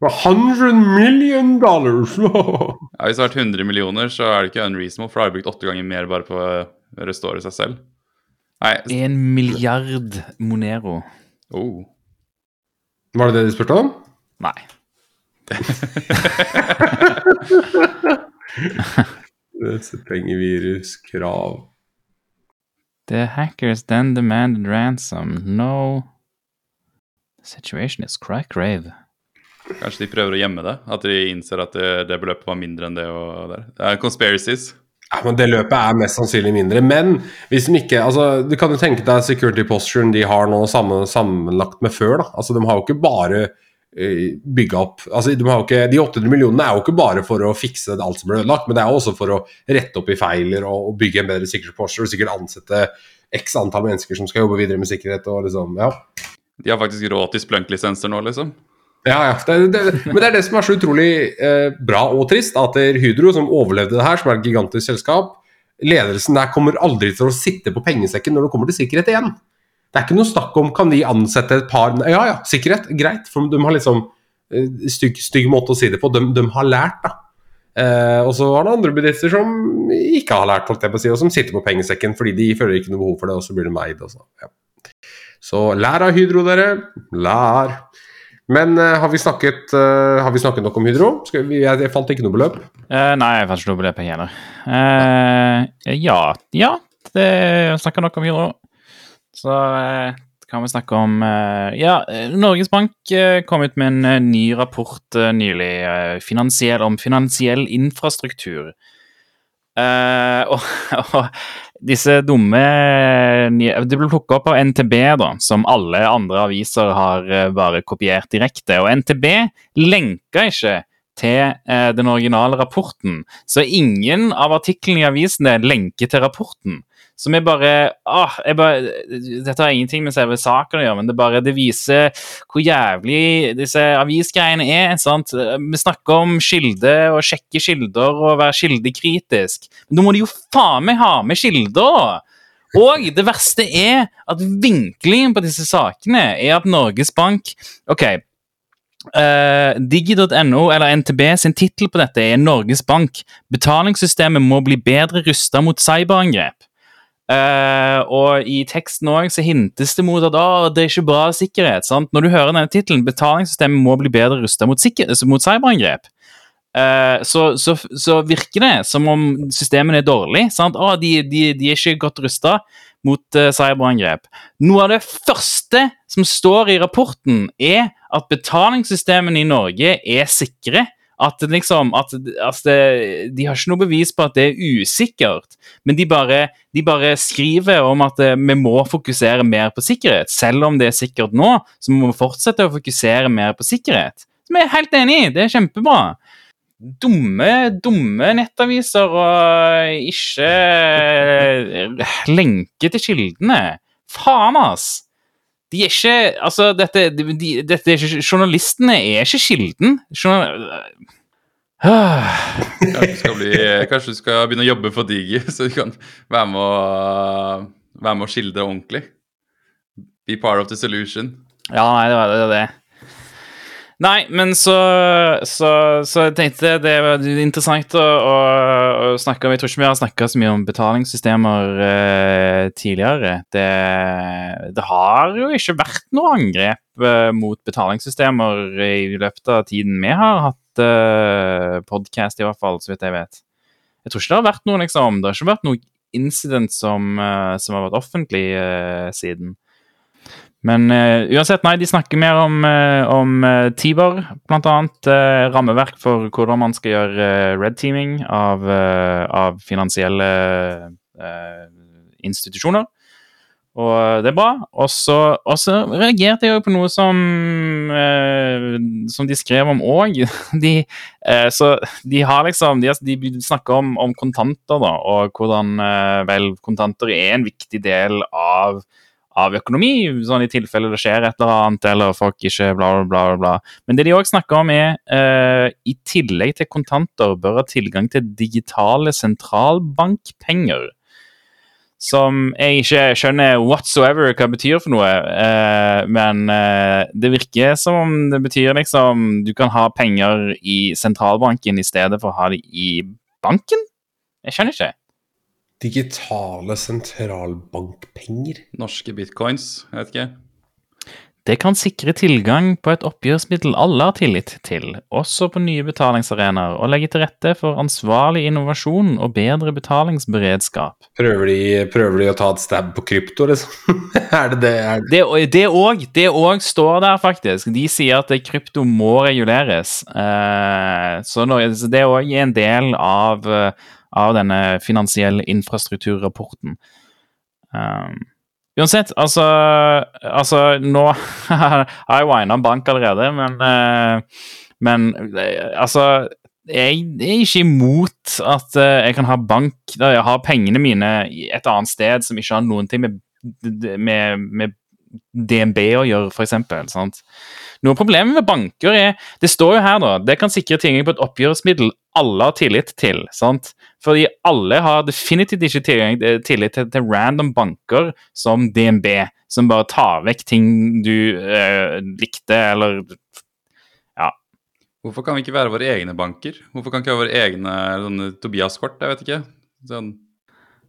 Det 100 million dollars! [laughs] Ja, Hvis det hadde vært 100 millioner, så er det ikke unreasonable, for da har de brukt åtte ganger mer bare på å restore seg selv. Nei, En milliard Monero. oh. Var det det de spurte om? Nei. [laughs] Pengevirus, krav The hackers then demanded ransom. No The situation is quite grave. Kanskje de prøver å gjemme det? At de innser at det, det beløpet var mindre enn det og der. Det er conspiracies. Ja, men Det løpet er mest sannsynlig mindre. Men hvis de ikke altså, Du kan jo tenke deg security posturen de har nå sammen, sammenlagt med før. da, altså De har jo ikke bare uh, bygga opp altså de, har jo ikke, de 800 millionene er jo ikke bare for å fikse alt som ble ødelagt, men det er jo også for å rette opp i feiler og, og bygge en bedre security posture og sikkert ansette x antall mennesker som skal jobbe videre med sikkerhet. og liksom, ja. De har faktisk råd til Splunk-lisenser nå, liksom. Ja, ja. Det, det, men det er det som er så utrolig eh, bra og trist. At Hydro, som overlevde det her, som er et gigantisk selskap Ledelsen der kommer aldri til å sitte på pengesekken når det kommer til sikkerhet igjen. Det er ikke noe snakk om kan de ansette et par Ja ja, sikkerhet, greit. For de har liksom eh, stygg, stygg måte å si det på. De, de har lært, da. Eh, og så har det andre bedrifter som ikke har lært, holdt jeg på å si, og som sitter på pengesekken fordi de føler ikke noe behov for det, og så blir de eid. og Så, ja. så lær av Hydro, dere. Lær. Men uh, har, vi snakket, uh, har vi snakket nok om Hydro? Vi, jeg, jeg, fant ikke noe beløp. Uh, nei, jeg fant ikke noe beløp, jeg heller. ja. Ja, det snakker nok om Hydro. Så kan vi snakke om Ja, Norges Bank kom ut med en ny rapport nylig finansiell, om finansiell infrastruktur. [laughs] og, og disse dumme Det ble plukka opp av NTB, da, som alle andre aviser har eh, bare kopiert direkte. Og NTB lenka ikke til uh, den originale rapporten, så ingen av artiklene i avisene lenker til rapporten. Så er bare, ah, bare Dette har ingenting med selve saken å gjøre, men det bare det viser hvor jævlig disse avisgreiene er. sant? Vi snakker om kilder og sjekke kilder og være kildekritisk. Men da må de jo faen meg ha med kilder! Og det verste er at vinklingen på disse sakene er at Norges Bank Ok, Uh, Digi.no, eller NTB, sin tittel på dette er 'Norges Bank'. Betalingssystemet må bli bedre rusta mot cyberangrep. Uh, og i teksten òg så hintes det mot at oh, det er ikke bra sikkerhet. sant? Når du hører denne tittelen, betalingssystemet må bli bedre rusta mot, mot, cyberangrep, uh, så, så, så, virker det som om systemene er dårlige. Oh, de, de, de, er ikke godt rusta mot uh, cyberangrep. Noe av det første som står i rapporten, er at betalingssystemene i Norge er sikre. At, liksom, at altså det, De har ikke noe bevis på at det er usikkert, men de bare, de bare skriver om at eh, vi må fokusere mer på sikkerhet. Selv om det er sikkert nå, så må vi fortsette å fokusere mer på sikkerhet. Som jeg er helt enig i, det er kjempebra. Dumme, dumme nettaviser og ikke eh, lenke til kildene. Faen, ass! De er ikke Altså, dette, de, dette Journalistene er ikke kilden. Journal [sighs] kanskje, du bli, kanskje, du skal begynne å jobbe for Digi, [laughs] så du kan være med å, være med å skildre ordentlig? Be part of the solution. Ja, nei, det var det. det. Nei, men så, så, så jeg tenkte det var interessant å, å, å, snakke om Jeg tror ikke vi har snakka så mye om betalingssystemer eh, tidligere. Det, det, har jo ikke vært noe angrep eh, mot betalingssystemer i løpet av tiden vi har hatt eh, podkast, i hvert fall, så vidt jeg vet. Jeg tror ikke det har vært noe, liksom. Det har ikke vært noe incident som, eh, som har vært offentlig eh, siden. Men uh, uansett, nei, de snakker mer om, uh, om uh, Tibor, blant Uh, rammeverk for hvordan man skal gjøre red teaming av, av finansielle institusjoner. Og det er bra. Og så reagerte jeg jo på noe som, som de skrev om òg. [laughs] De, så de har liksom De, de snakker om, om, kontanter, da, og hvordan vel kontanter er en viktig del av av økonomi, sånn i tilfelle det skjer et eller annet, eller folk ikke bla, bla, bla. Men det de òg snakker om, er uh, i tillegg til kontanter bør ha tilgang til digitale sentralbankpenger. som jeg ikke skjønner whatsoever hva det betyr for noe. Eh, men eh, det virker som om det betyr liksom du kan ha penger i sentralbanken i stedet for å ha det i banken? Jeg skjønner ikke. Digitale sentralbankpenger. Norske bitcoins, jeg vet ikke. Det kan sikre tilgang på et oppgjørsmiddel alle har tillit til, også på nye betalingsarenaer, og legge til rette for ansvarlig innovasjon og bedre betalingsberedskap. Prøver de, prøver de å ta et stab på krypto, liksom? [laughs] er det det? Er det? Òg det òg står der, faktisk. De sier at krypto må reguleres. Eh, så det òg det er en del av, eh, av denne finansielle infrastrukturrapporten. Um, uansett, altså, altså Nå [laughs] har jeg wina bank allerede, men, uh, men uh, altså jeg er ikke imot at eh, jeg kan ha bank der jeg har pengene mine et annet sted som ikke har noen ting med, med, med DNB å gjøre, f.eks. Noe av problemet med banker er Det står jo her, da. Det kan sikre tilgang på et oppgjørsmiddel alle har tillit til. sant? Fordi alle har definitivt ikke eh, tillit til, til random banker som DNB, som bare tar vekk ting du eh, likte, eller ja. Hvorfor kan vi ikke være våre egne banker? Hvorfor kan vi ikke ha våre egne Tobias-kort? Jeg vet ikke. Sånn,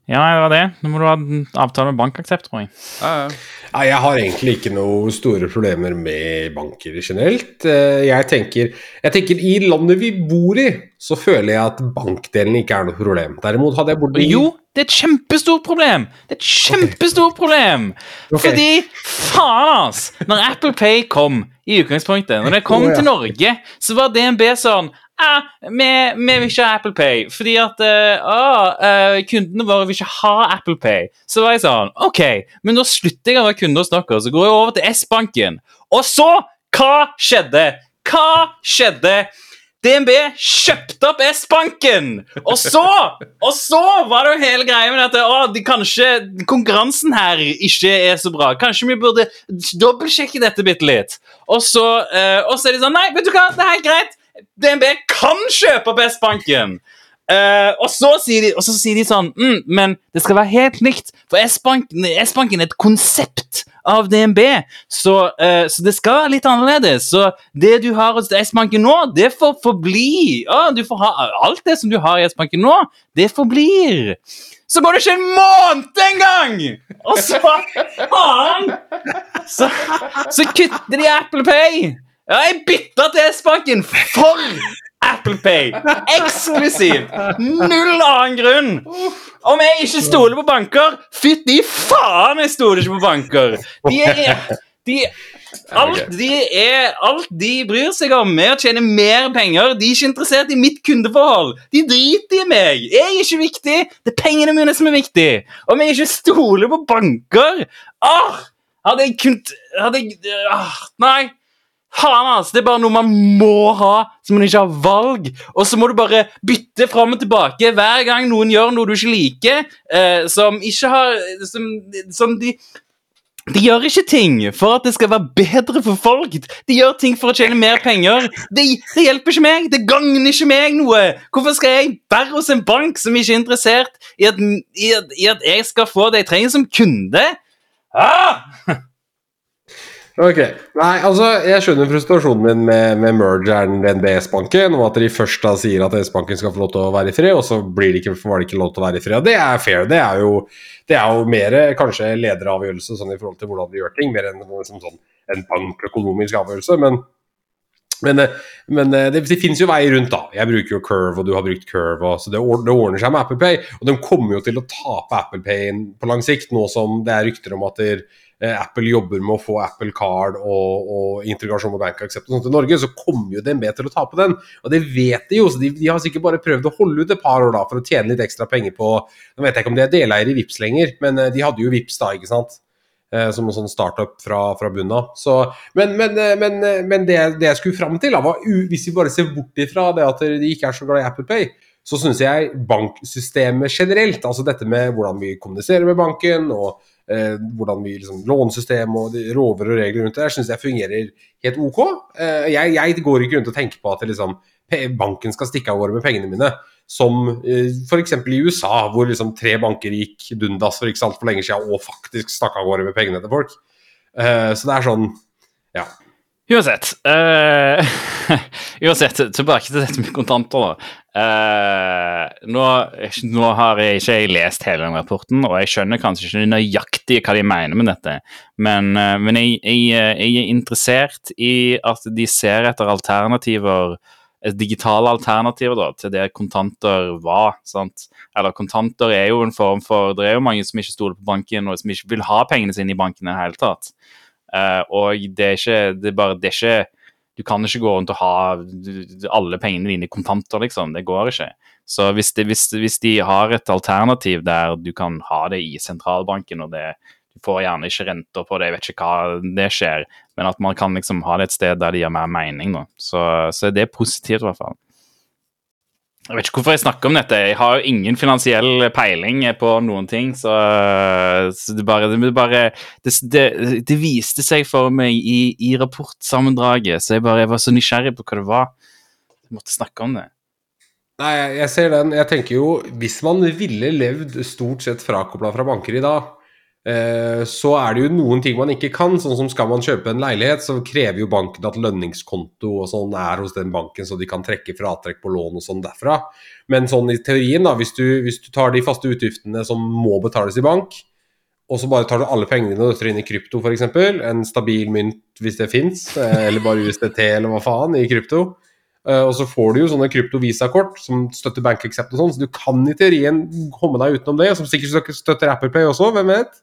Ja, det var det. Nå må du ha en avtale med bankaksept, tror jeg. ja, ja. Nei, jeg har egentlig ikke noe store problemer med banker generelt. Eh, Jeg tenker, jeg tenker i landet vi bor i, så føler jeg at bankdelen ikke er noe problem. Derimot hadde jeg bodd i Jo, det er et kjempestort problem! Det er et kjempestort problem! Okay. Fordi, faen ass! Når Apple Pay kom i utgangspunktet, når det kom oh, ja. til Norge, så var DNB sånn vi, vi vil ikke ha Apple Pay, fordi at uh, ah, eh, kundene våre vil ikke ha Apple Pay. Så var jeg sånn OK, men da slutter jeg å være kunde hos dere, så går jeg over til S-banken. Og så, hva skjedde? Hva skjedde? DNB kjøpte opp S-banken! Og så og så var det jo hele greia med at å, de kanskje konkurransen her ikke er så bra. Kanskje vi burde dobbeltsjekke dette bitte litt. Og så, uh, og så er de sånn Nei, vet du hva, det er helt greit. DNB kan kjøpe opp S-banken. Uh, og, så de, og så sier de sånn mm, Men det skal være helt likt, for S-banken er et konsept av DNB. Så, uh, så det skal være litt annerledes. Så det du har hos S-banken nå, det får forbli. Uh, ha alt det som du har i S-banken nå, det forblir. Så går det ikke en måned engang! Og så Faen! Så, så kutter de Apple Pay. Ja, jeg bytta til S-banken for Apple Pay. Eksklusivt. Null annen grunn. Om jeg ikke stoler på banker, fytti faen, jeg stoler ikke på banker. De er de, alt, de er, alt de bryr seg om, er å tjene mer penger. De er ikke interessert i mitt kundeforhold. De driter i meg. Jeg er ikke viktig. Det er pengene mine som er viktig. Om jeg ikke stoler på banker ah, Hadde jeg kunnet hadde jeg, ah, Nei. Faen. Det er bare noe man må ha, så man ikke har valg. Og så må du bare bytte fram og tilbake hver gang noen gjør noe du ikke liker, eh, som ikke har Som, som de de gjør ikke ting for at det skal være bedre for folk. De gjør ting for å tjene mer penger. Det, det hjelper ikke meg. Det gagner ikke meg noe. Hvorfor skal jeg være hos en bank som ikke er interessert i at, i at, i at jeg skal få det jeg trenger som kunde? Ah! Ok. Nei, altså, jeg skjønner frustrasjonen min med, med mergeren DNB NBS-banken, og at de først da sier at S-banken skal få lov til å være i fred, og så blir det ikke, var det ikke lov til å være i fred. Det er fair. Det er jo, det er jo mer kanskje lederavgjørelse sånn i forhold til hvordan de gjør ting, mer enn liksom sånn, en bankøkonomisk avgjørelse. Men, men, men eh, det, det finnes jo veier rundt, da. Jeg bruker jo Curve, og du har brukt Curve, og, så det, det ordner seg med Apple Pay. Og de kommer jo til å tape Apple Pay på lang sikt, nå som det er rykter om at eh, Apple jobber med å få Apple Card og, og integrasjon med Bank i Norge, så kommer jo DNB til å tape den. Og det vet de jo, så de, de har sikkert bare prøvd å holde ut et par år da for å tjene litt ekstra penger på Nå vet jeg ikke om de er deleier i Vips lenger, men eh, de hadde jo Vips da, ikke sant? Eh, Som en sånn startup fra, fra bunnen av. Men men, eh, men, eh, men det, det jeg skulle fram til, da, var hvis vi bare ser bort ifra det at de ikke er så glad i Apple Pay, så syns jeg banksystemet generelt, altså dette med hvordan vi kommuniserer med banken, og eh, hvordan vi liksom, lånesystem og de rover og regler rundt det, Jeg syns jeg fungerer helt ok. Eh, jeg, jeg går ikke rundt og tenker på at liksom, banken skal stikke av gårde med pengene mine. som eh, f.eks. i USA, hvor liksom tre banker gikk dundas for ikke så altfor lenge siden og faktisk stakk av gårde med pengene til folk. Eh, så det er sånn Ja. Uansett. uh, [laughs] uansett, tilbake til dette med kontanter, da. Uh, nå, nå har jeg ikke lest hele den rapporten, og jeg skjønner kanskje ikke nøyaktig hva de mener med dette, men, uh, men jeg, jeg, jeg er interessert i at de ser etter alternativer digitale alternativer da, til det kontanter var. sant? Eller kontanter er jo en form for Det er jo mange som ikke stoler på banken, og som ikke vil ha pengene sine i banken i det hele tatt. Eh, og det er ikke det er bare, det er ikke Du kan ikke gå rundt og ha alle pengene dine i kontanter, liksom. Det går ikke. Så hvis, det, hvis, hvis de har et alternativ der du kan ha det i sentralbanken, og det, du får gjerne ikke renter på det, jeg vet ikke hva det skjer, men at man kan liksom ha det et sted der det gir mer mening, da. Så, så det er positivt, i hvert fall. Jeg vet ikke hvorfor jeg snakker om dette. Jeg har jo ingen finansiell peiling på noen ting. Så, så det bare, det, bare det, det, det, viste seg for meg i, i rapportsammendraget, så jeg, bare, jeg var så nysgjerrig på hva det var. Jeg måtte snakke om det. Nei, jeg ser den. Jeg tenker jo, hvis man ville levd stort sett frakobla fra banker i dag, så er det jo noen ting man ikke kan. sånn som Skal man kjøpe en leilighet, så krever jo banken at lønningskonto og sånn er hos den banken, så de kan trekke fratrekk på lån og sånn derfra. Men sånn i teorien, da, hvis du, hvis du tar de faste utgiftene som må betales i bank, og så bare tar du alle pengene dine og døtter inn i krypto f.eks., en stabil mynt hvis det fins, eh, eller bare USDT eller hva faen, i krypto. Uh, og så får du jo sånne krypto-visakort som støtter Bank Accept og sånn, så du kan i teorien komme deg utenom det. Som sikkert støtter Apple Play også, hvem vet.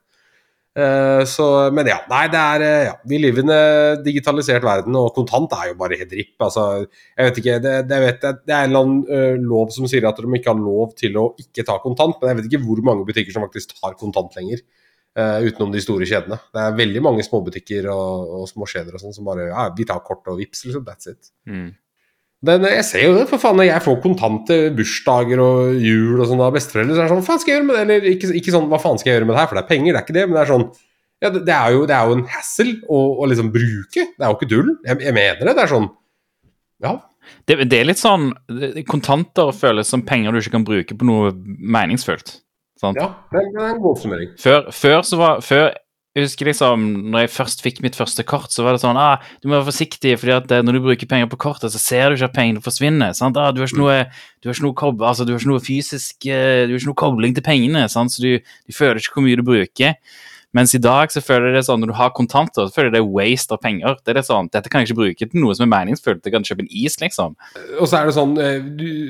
Uh, så, men ja, nei, det er uh, ja, Vi lever i en digitalisert verden, og kontant er jo bare helt ripp. Altså, jeg vet ikke, det, det, vet, det er en eller annen uh, lov som sier at de ikke har lov til å ikke ta kontant, men jeg vet ikke hvor mange butikker som faktisk tar kontant lenger. utenom de store kjedene. Det er veldig mange småbutikker og, og småkjeder og sånn som bare ja, vi tar kort og vips, liksom. That's it. Mm. Den, jeg ser jo det, for faen. Når jeg får kontanter, bursdager og jul og sånn av besteforeldre, så er det sånn Hva faen skal jeg gjøre med det? Eller ikke, ikke, sånn Hva faen skal jeg gjøre med det her? For det er penger, det er ikke det. Men det er sånn ja, det, det, er, jo, det er jo en hassle å, å, liksom bruke. Det er jo ikke dull. Jeg, jeg mener det. Det er sånn Ja. Det, det, er litt sånn Kontanter føles som penger du ikke kan bruke på noe meningsfullt. Sant? Ja, det er en god oppsummering. Før, før, så var, før jeg husker liksom, når jeg først fikk mitt første kort, så var det sånn ah, Du må være forsiktig, fordi at når du bruker penger på kortet, så ser du ikke at pengene forsvinner. sant? Ah, du, har ikke noe, du, altså, du har ikke noe fysisk Du har ikke noe kobling til pengene, sant? så du, du føler ikke hvor mye du bruker. Mens i dag så føler jeg det sånn, når du har kontanter, så føler jeg det er waste av penger. Det er det sånn, Dette kan jeg ikke bruke til noe som er meningsfullt. Jeg kan kjøpe en is, liksom. Og så er det sånn,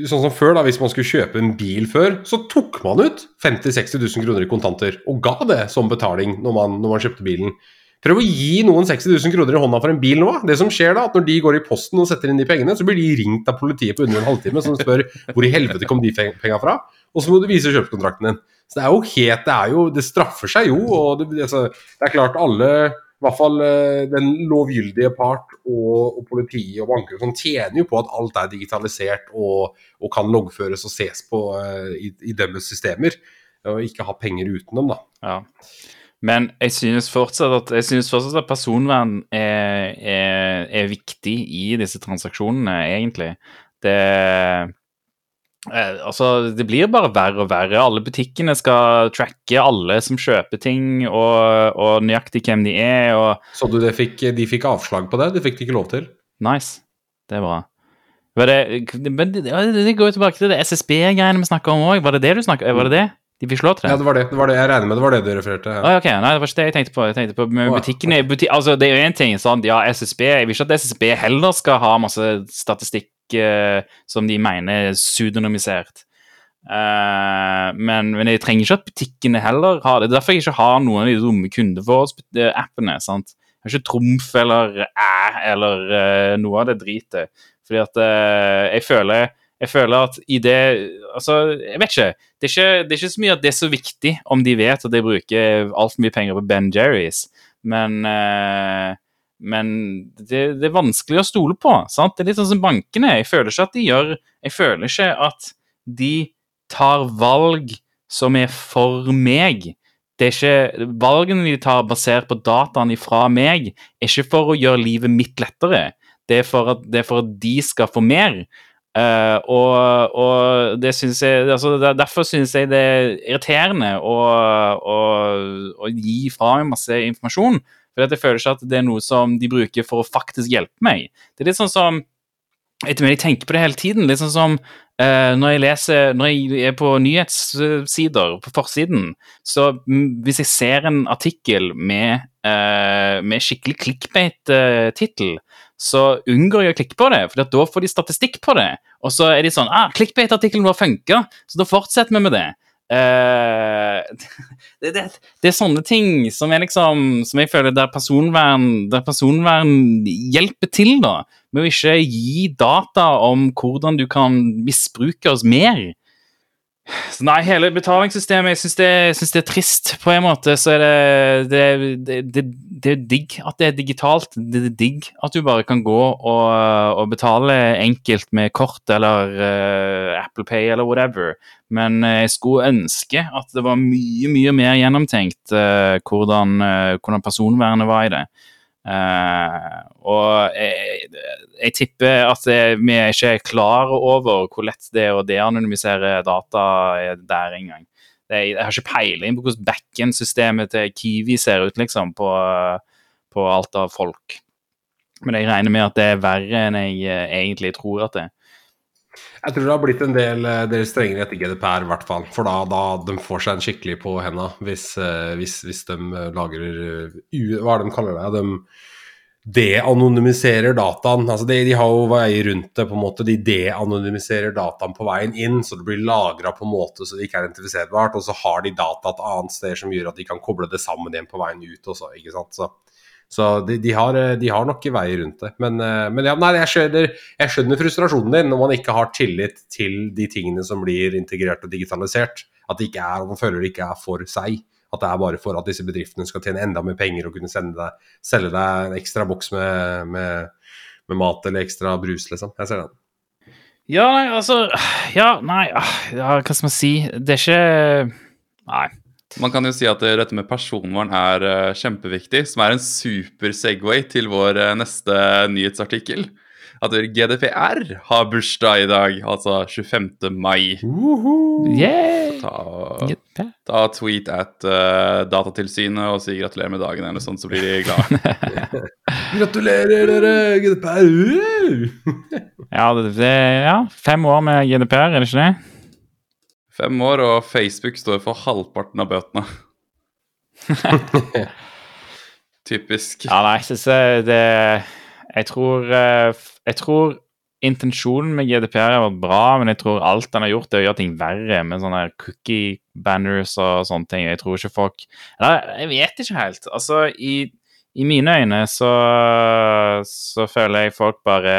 sånn som før, da, hvis man skulle kjøpe en bil før, så tok man ut 50 000-60 000 kroner i kontanter og ga det som betaling når man, når man kjøpte bilen. Prøv å gi noen 60 000 kroner i hånda for en bil nå. Det som skjer da, at Når de går i posten og setter inn de pengene, så blir de ringt av politiet på under en halvtime som spør [laughs] hvor i helvete kom de penga fra, og så må du vise kjøpekontrakten din. Så det er jo helt Det, jo, det straffer seg jo. og det, altså, det er klart alle i hvert fall eh, den lovgyldige part og, og politiet og banker som tjener jo på at alt er digitalisert og, og kan loggføres og ses på uh, i, i deres systemer, og ikke ha penger utenom, da. Ja. Men jeg synes fortsatt at, synes fortsatt at personvern er, er, er viktig i disse transaksjonene, egentlig. Det Eh, altså, Det blir bare verre og verre. Alle butikkene skal tracke alle som kjøper ting, og, og nøyaktig hvem de er. Og... Så du det fikk, de fikk avslag på det? Det fikk de ikke lov til? Nice. Det er bra. Det, men det, det går jo tilbake til det SSB-greiene vi snakka om òg. Var det det du snakka Var det det? De fikk lov til det? Ja, det var det. det, var det. Jeg regner med det var det du refererte. Ja. Ah, okay. Nei, det var ikke det jeg tenkte på. Jeg tenkte på med butikkene, buti altså, Det er jo én ting, sånn, ja, SSB Jeg vil ikke at SSB heller skal ha masse statistikk uh, som de mener er pseudonymisert. Uh, men, men, jeg trenger ikke at butikkene heller har det. Det er derfor jeg ikke har noen av de dumme kundeforholdsappene. sant? Jeg har ikke Trumf eller Æ eller uh, noe av det dritet. Fordi at jeg føler jeg føler at i det Altså, jeg vet ikke. Det ikke, det er ikke så mye at det er så viktig om de vet at jeg bruker altfor mye penger på Ben Jerrys, men uh, men det, det, er vanskelig å stole på. Sant? Det er litt sånn som bankene. Jeg føler ikke at de gjør Jeg føler ikke at de tar valg som er for meg. Det er ikke Valgene de tar basert på dataene fra meg, er ikke for å gjøre livet mitt lettere. Det er for at, er for at de skal få mer. Uh, og, og det synes jeg altså, Derfor syns jeg det er irriterende å, å, å gi fra meg masse informasjon. For jeg føler ikke at det er noe som de bruker for å faktisk hjelpe meg. Det er litt sånn som etter meg, Jeg tenker på det hele tiden. Litt sånn som uh, når jeg leser Når jeg er på nyhetssider, på forsiden, så hvis jeg ser en artikkel med, uh, med skikkelig clickbait-tittel, så unngår jeg å klikke på det, for da får de statistikk på det. Og så er de sånn ah, 'Clickbait-artikkelen vår funka', så da fortsetter vi med det. Eh, [laughs] det, det, det er sånne ting som jeg liksom Som jeg føler der personvern, der personvern hjelper til, da. Med å ikke gi data om hvordan du kan misbruke oss mer. Så nei, hele betalingssystemet, jeg syns det, det er trist. På en måte så er det det, det, det, det er digg at det er digitalt. Det er digg at du bare kan gå og, og betale enkelt med kort eller uh, Apple Pay eller whatever. Men eh, jeg skulle ønske at det var mye, mye mer gjennomtenkt uh, hvordan, uh, hvordan personvernet var i det. Eh, og jeg, jeg tipper at vi er ikke er klar over hvor lett det er å deanonymisere data er der engang. Jeg har ikke peiling på hvordan backend-systemet til Kiwi ser ut, liksom, på, på alt av folk. Men jeg regner med at det er verre enn jeg eh, egentlig tror at det er. Jeg tror det har blitt en del, eh, del strengere etter GDPR, i hvert fall. For da, da de får seg en skikkelig på henda hvis, eh, hvis, hvis de eh, lagrer Hva er det de kaller det? De de-anonymiserer dataen. Altså de, de har jo veier rundt det, på en måte. De de-anonymiserer dataen på veien inn, så det blir lagra på en måte så det ikke er identifiserbart. Og så har de data et annet sted som gjør at de kan koble det sammen igjen på veien ut også, ikke sant. Så, så de, de, har, eh, de har nok veier rundt det. Men, eh, men ja, nei, jeg skjønner, jeg skjønner frustrasjonen din når man ikke har tillit til de tingene som blir integrert og digitalisert. At det ikke er, man føler det ikke er for seg. At det er bare for at disse bedriftene skal tjene enda mer penger og kunne deg, selge deg en ekstra boks med, med, med mat eller ekstra brus, liksom. Jeg ser den. Ja, nei, altså Ja, nei, ah, ja, hva skal man si? Det er ikke Nei. Man kan jo si at eh, dette med personvern er eh, kjempeviktig, som er en super Segway til vår eh, neste nyhetsartikkel. At GDPR har bursdag i dag, altså 25. mai. Yeah. Ta, ta tweet at uh, Datatilsynet og si gratulerer med dagen, eller sånn, så blir de glade. [laughs] Gratulerer, dere! GDPR! Ja, det, det, ja, fem år med GDPR, er det ikke det? Fem år, og Facebook står for halvparten av bøtene. [laughs] Typisk. Ja, nei, jeg syns det, Jeg tror eh, Jeg tror intensjonen med GDPR har vært bra, men jeg tror alt den har gjort, er å gjøre ting verre med sånne cookie banners og sånne ting. Jeg tror ikke folk Eller, jeg vet ikke helt. Altså, i, i mine øyne så, så føler jeg folk bare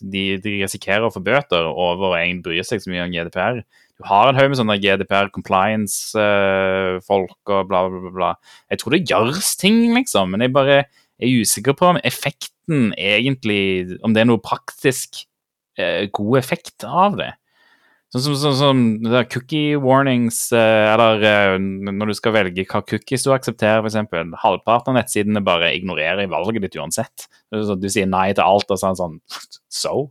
de, de risikerer å få bøter over å egentlig bry seg så mye om GDPR. Du har en haug med sånne GDPR compliance-folk og bla, bla, bla, bla. Jeg tror det gjøres ting, liksom, men jeg bare er usikker på om effekten egentlig Om det er noe praktisk eh, god effekt av det. Sånn som, sånn som der cookie warnings, eh, eller eh, når du skal velge hva cookies du aksepterer, f.eks. Halvparten av nettsidene bare ignorerer valget ditt uansett. Sånn at Du sier nei til alt, og så det sånn [laughs] So?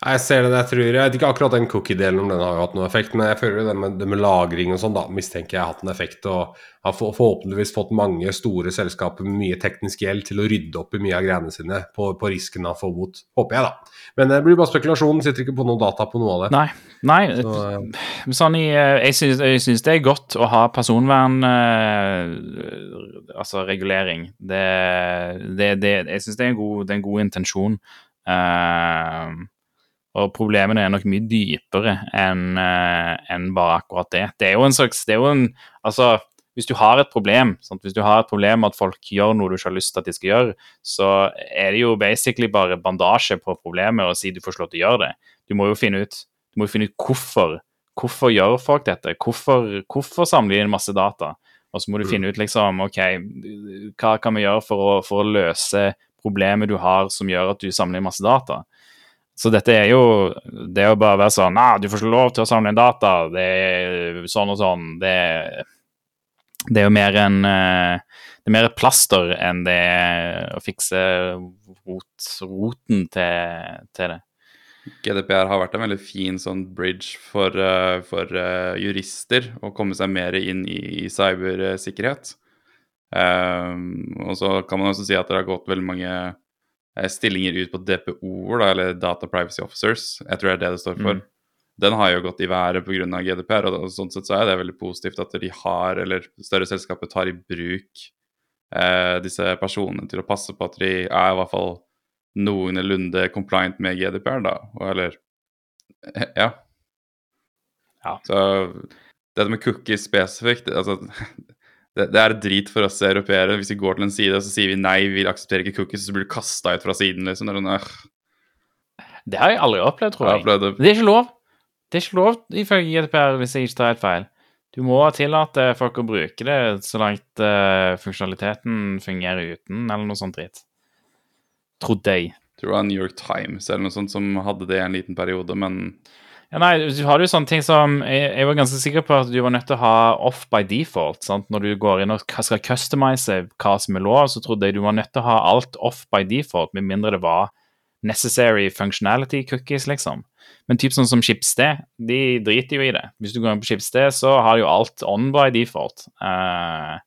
Jeg ser det, jeg tror Jeg vet ikke akkurat den cookie-delen om den har hatt noen effekt, men jeg føler det med, det med lagring og sånn, da mistenker jeg har hatt en effekt. Og har for- forhåpentligvis fått mange store selskaper med mye teknisk gjeld til å rydde opp i mye av greiene sine på, på risken av å få bot. Håper jeg, da. Men det blir bare spekulasjon. Sitter ikke på noe data på noe av det. Nei. nei Så, uh, sånn i, eh, jeg, syns, jeg syns det er godt å ha personvern uh, Altså regulering. Det, det, det, jeg syns det, er det er en god intensjon. Eh, og problemene er nok mye dypere enn eh, enn bare akkurat det. Det er jo en slags det er jo en, Altså, hvis du har et problem, sant? hvis du har et problem med at folk gjør noe du ikke har lyst til at de skal gjøre, så er det jo basically bare bandasje på problemet og si du får slå til å gjøre det. Du må jo finne ut, du må finne ut hvorfor. Hvorfor gjør folk dette? Hvorfor, hvorfor samler de inn masse data? Og så må du finne ut liksom, ok, hva kan vi gjøre for å, for å løse problemet du har som gjør at du samler masse data? Så dette er jo Det å bare være sånn Nei, du får ikke lov til å samle inn data. Det er sånn og sånn. Det, det er jo mer en eh, Det er mer et plaster enn det å fikse rot, roten til, til det. GDPR har vært en veldig fin sånn bridge for, uh, for uh, jurister å komme seg mer inn i, i cybersikkerhet. Um, og så kan man også si at det har gått veldig mange stillinger ut på DPO-er, eller Data Privacy Officers. Jeg tror det er det det står for. Mm. Den har jo gått i været pga. GDPR, og sånn sett så er det veldig positivt at de har, eller større selskaper tar i bruk disse personene til å passe på at de er i hvert fall noenlunde compliant med GDPR, da. Eller [laughs] ja. ja. Så dette med cookies spesifikt altså, [laughs] det, det, er drit for oss europeere hvis vi går til en side og så sier vi nei, vi aksepterer ikke cookies, så blir du kasta ut fra siden. liksom. Det, sånn, det har jeg aldri opplevd, tror jeg. jeg det. er ikke lov. Det er ikke lov ifølge GDPR, hvis jeg ikke tar helt feil. Du må tillate folk å bruke det så langt uh, funksjonaliteten fungerer uten, eller noe sånt dritt trodde. Jeg tror det var New York Times eller noe sånt som hadde det i en liten periode, men ja, nei, du har jo sånne ting som jeg, jeg, var ganske sikker på at du var nødt til å ha off by default. Sant? Når du går inn og skal customize hva som er lov, så trodde jeg du var nødt til å ha alt off by default, med mindre det var necessary functionality cookies, liksom. Men typ sånn som Schibsted, de driter jo i det. Hvis du går inn på Schibsted, så har jo alt on by default. Uh,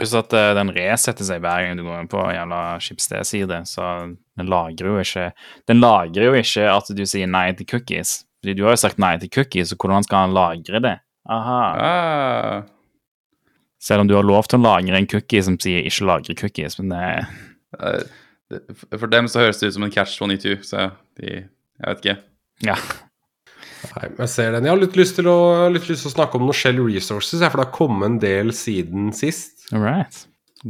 Pluss at uh, den resetter seg hver gang du går inn på jævla Schibsted-side. Så den lagrer jo ikke Den lagrer jo ikke at du sier nei til cookies. Fordi du har jo sagt nei til cookies, så hvordan skal han lagre det? Aha. Ah. Selv om du har lov til å lagre en cookie som sier 'ikke lagre cookies', men det uh, For dem så høres det ut som en catch 22, så de Jeg vet ikke. Ja. Nei, jeg ser den. Jeg har litt lyst til å, litt lyst til å snakke om noe Shell Resources, for det har kommet en del siden sist. All right.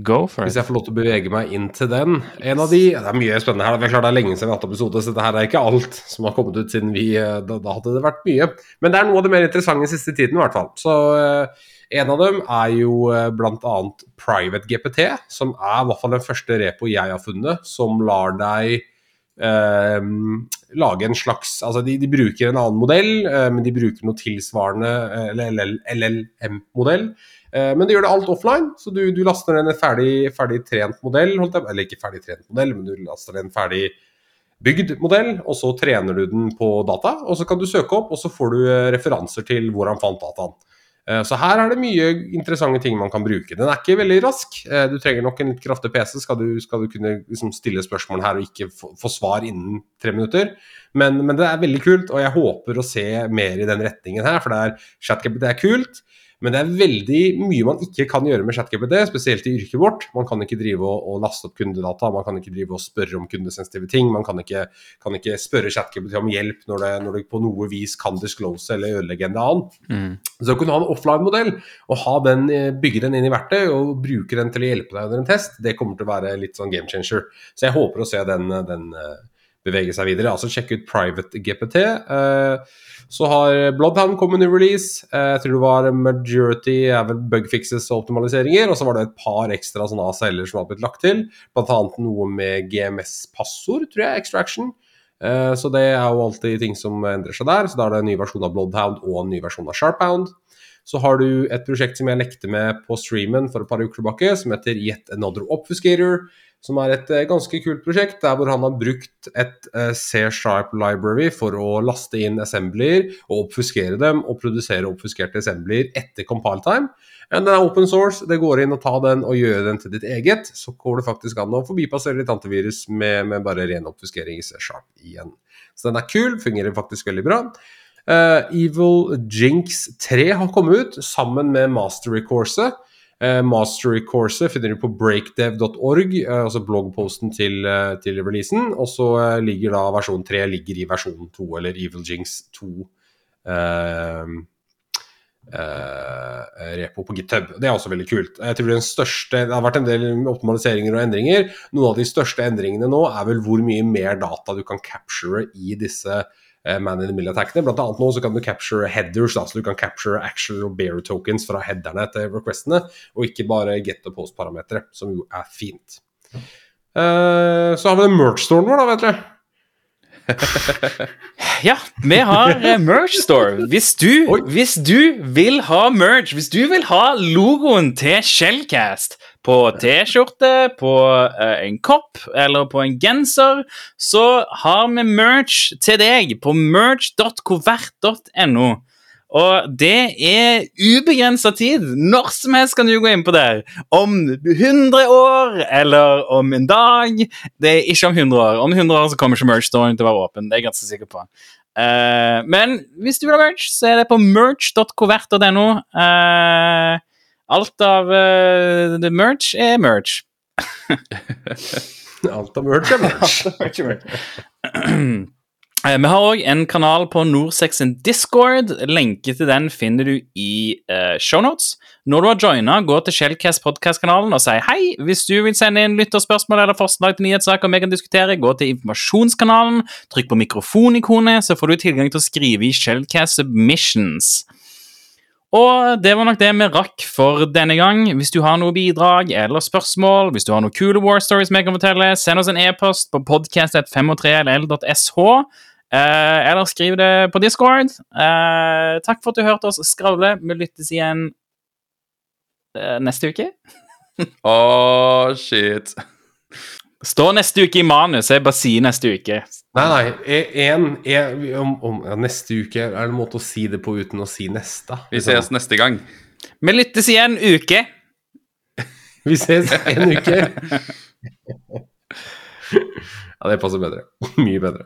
Go for it. Hvis jeg får lov til å bevege meg inn til den. En av de, Det er mye spennende her. Det er klart det er lenge siden vi har hatt episode, så dette her er ikke alt som har kommet ut siden vi eh, Da, da hadde det vært mye. Men det er noe av det mer interessante i siste tiden, i hvert fall. Så uh, en av dem er jo uh, bl.a. Private GPT, som er i hvert fall den første repo jeg har funnet, som lar deg Uh, lage en slags Altså, de, de, bruker en annen modell, eh, men de bruker noe tilsvarende, eller LLM-modell, Eh, men de gjør det alt offline, så du, du laster ned en ferdig, ferdig, trent modell. Eller ikke ferdig trent modell, men du laster ned en ferdig bygd modell, og så trener du den på data. Og så kan du søke opp, og så får du eh, referanser til hvor han fant dataen. Eh, så her er det mye interessante ting man kan bruke. Den er ikke veldig rask. Du trenger nok en litt kraftig PC skal du, skal du kunne liksom stille spørsmål her og ikke få, få svar innen tre minutter. Men, men, det er veldig kult, og jeg håper å se mer i den retningen her. For det er, det er kult. Men det er veldig mye man ikke kan gjøre med ChatGPT, spesielt i yrket vårt. Man kan ikke drive og, og, laste opp kundedata, man kan ikke drive og spørre om kundesensitive ting. Man kan ikke, kan ikke spørre ChatGPT om hjelp når det, når det, på noe vis kan disclose eller ødelegge en annen. Mm. Så å kunne ha en offline-modell og ha den, eh, bygge den inn i verktøy og bruke den til å hjelpe deg under en test, det kommer til å være litt sånn game changer. Så jeg håper å se den, den eh, bevege seg videre. Altså sjekk ut Private GPT. Uh, så har Bloodhound kommet i release. Uh, jeg tror det var majority er vel bugfixes og optimaliseringer. Og så var det et par ekstra sånne ACL-er som har blitt lagt til. Blant annet noe med GMS-passord, tror jeg. Extraction. Uh, så det er jo alltid ting som endrer seg der. Så da er det en ny versjon av Bloodhound og en ny versjon av Sharphound. Så har du et prosjekt som jeg lekte med på streamen for et par uker tilbake, som heter Yet Another Obfuscator som er et eh, ganske kult prosjekt, der hvor han har brukt et eh, C-sharp library for å laste inn assembler og oppfuskere dem og produsere oppfuskerte assembler etter compile time. Den er open source, det går inn og ta den og gjøre den til ditt eget. Så går det faktisk an å forbipassere litt antivirus med, med bare ren oppfuskering i C-sharp igjen. Så den er kul, fungerer faktisk veldig bra. Uh, Evil Jinx 3 har kommet ut sammen med Mastery-courset. Eh, Mastery-courset finner du på breakdev.org, eh, altså bloggposten til, eh, til releasen. Og så ligger da versjon 3 ligger i versjon 2, eller Evil Jinx 2. Uh, Uh, repo på GitHub. Det er også veldig kult. Jeg tror den største, Det har vært en del optimaliseringer og endringer. Noen av de største endringene nå er vel hvor mye mer data du kan capture i disse man in the middle-attackene. Blant annet nå så kan du capture headers, så du kan capture actual bear tokens fra headerne til requestene, og ikke bare get og post-parametere, som jo er fint. Uh, så har vi den merch-storen vår, da, vet du. [laughs] ja, vi har uh, merch store. Hvis du, hvis du, vil ha merch, hvis du vil ha logoen til Shellcast på T-skjorte, på eh, en kopp eller på en genser, så har vi merch til deg på merch.covert.no. Og det er ubegrensa tid. Når som helst kan du gå inn på der. Om 100 år eller om en dag. Det er ikke om 100 år. Om 100 år så kommer ikke merch-storen til å være åpen. Det er jeg ganske sikker på. Uh, men hvis du vil ha merch, så er det på merch.covert.no. Uh, alt av uh, [laughs] merch er merch. Alt av merch er merch. [clears throat] Eh, Vi har òg en kanal på Norsex sin Discord. Lenke til den finner du i uh, shownotes. Når du har joina, gå til Shellcast podcast-kanalen og si hei. Hvis du vil sende inn lytterspørsmål eller forslag til nyhetssaker vi kan diskutere, gå til informasjonskanalen, trykk på mikrofonikonet, så får du tilgang til å skrive i Shellcast submissions. Og det var nok det vi rakk for denne gang. Hvis du har noe bidrag eller spørsmål, hvis du har noen kule war stories vi kan fortelle, send oss en e-post på podcast.503ll.sh. Eh, eller skriv det på Discord. Eh, takk for at du hørte oss skravle. Vi lyttes igjen eh, neste uke. [laughs] Å, shit. Stå neste uke i manus. Jeg bare sier neste uke. Nei, nei. En, en, om, om, ja, neste uke er det en måte å si det på uten å si neste. Vi ses neste gang. Vi lyttes igjen uke. [laughs] Vi ses en uke. [laughs] ja, det passer bedre. [laughs] Mye bedre.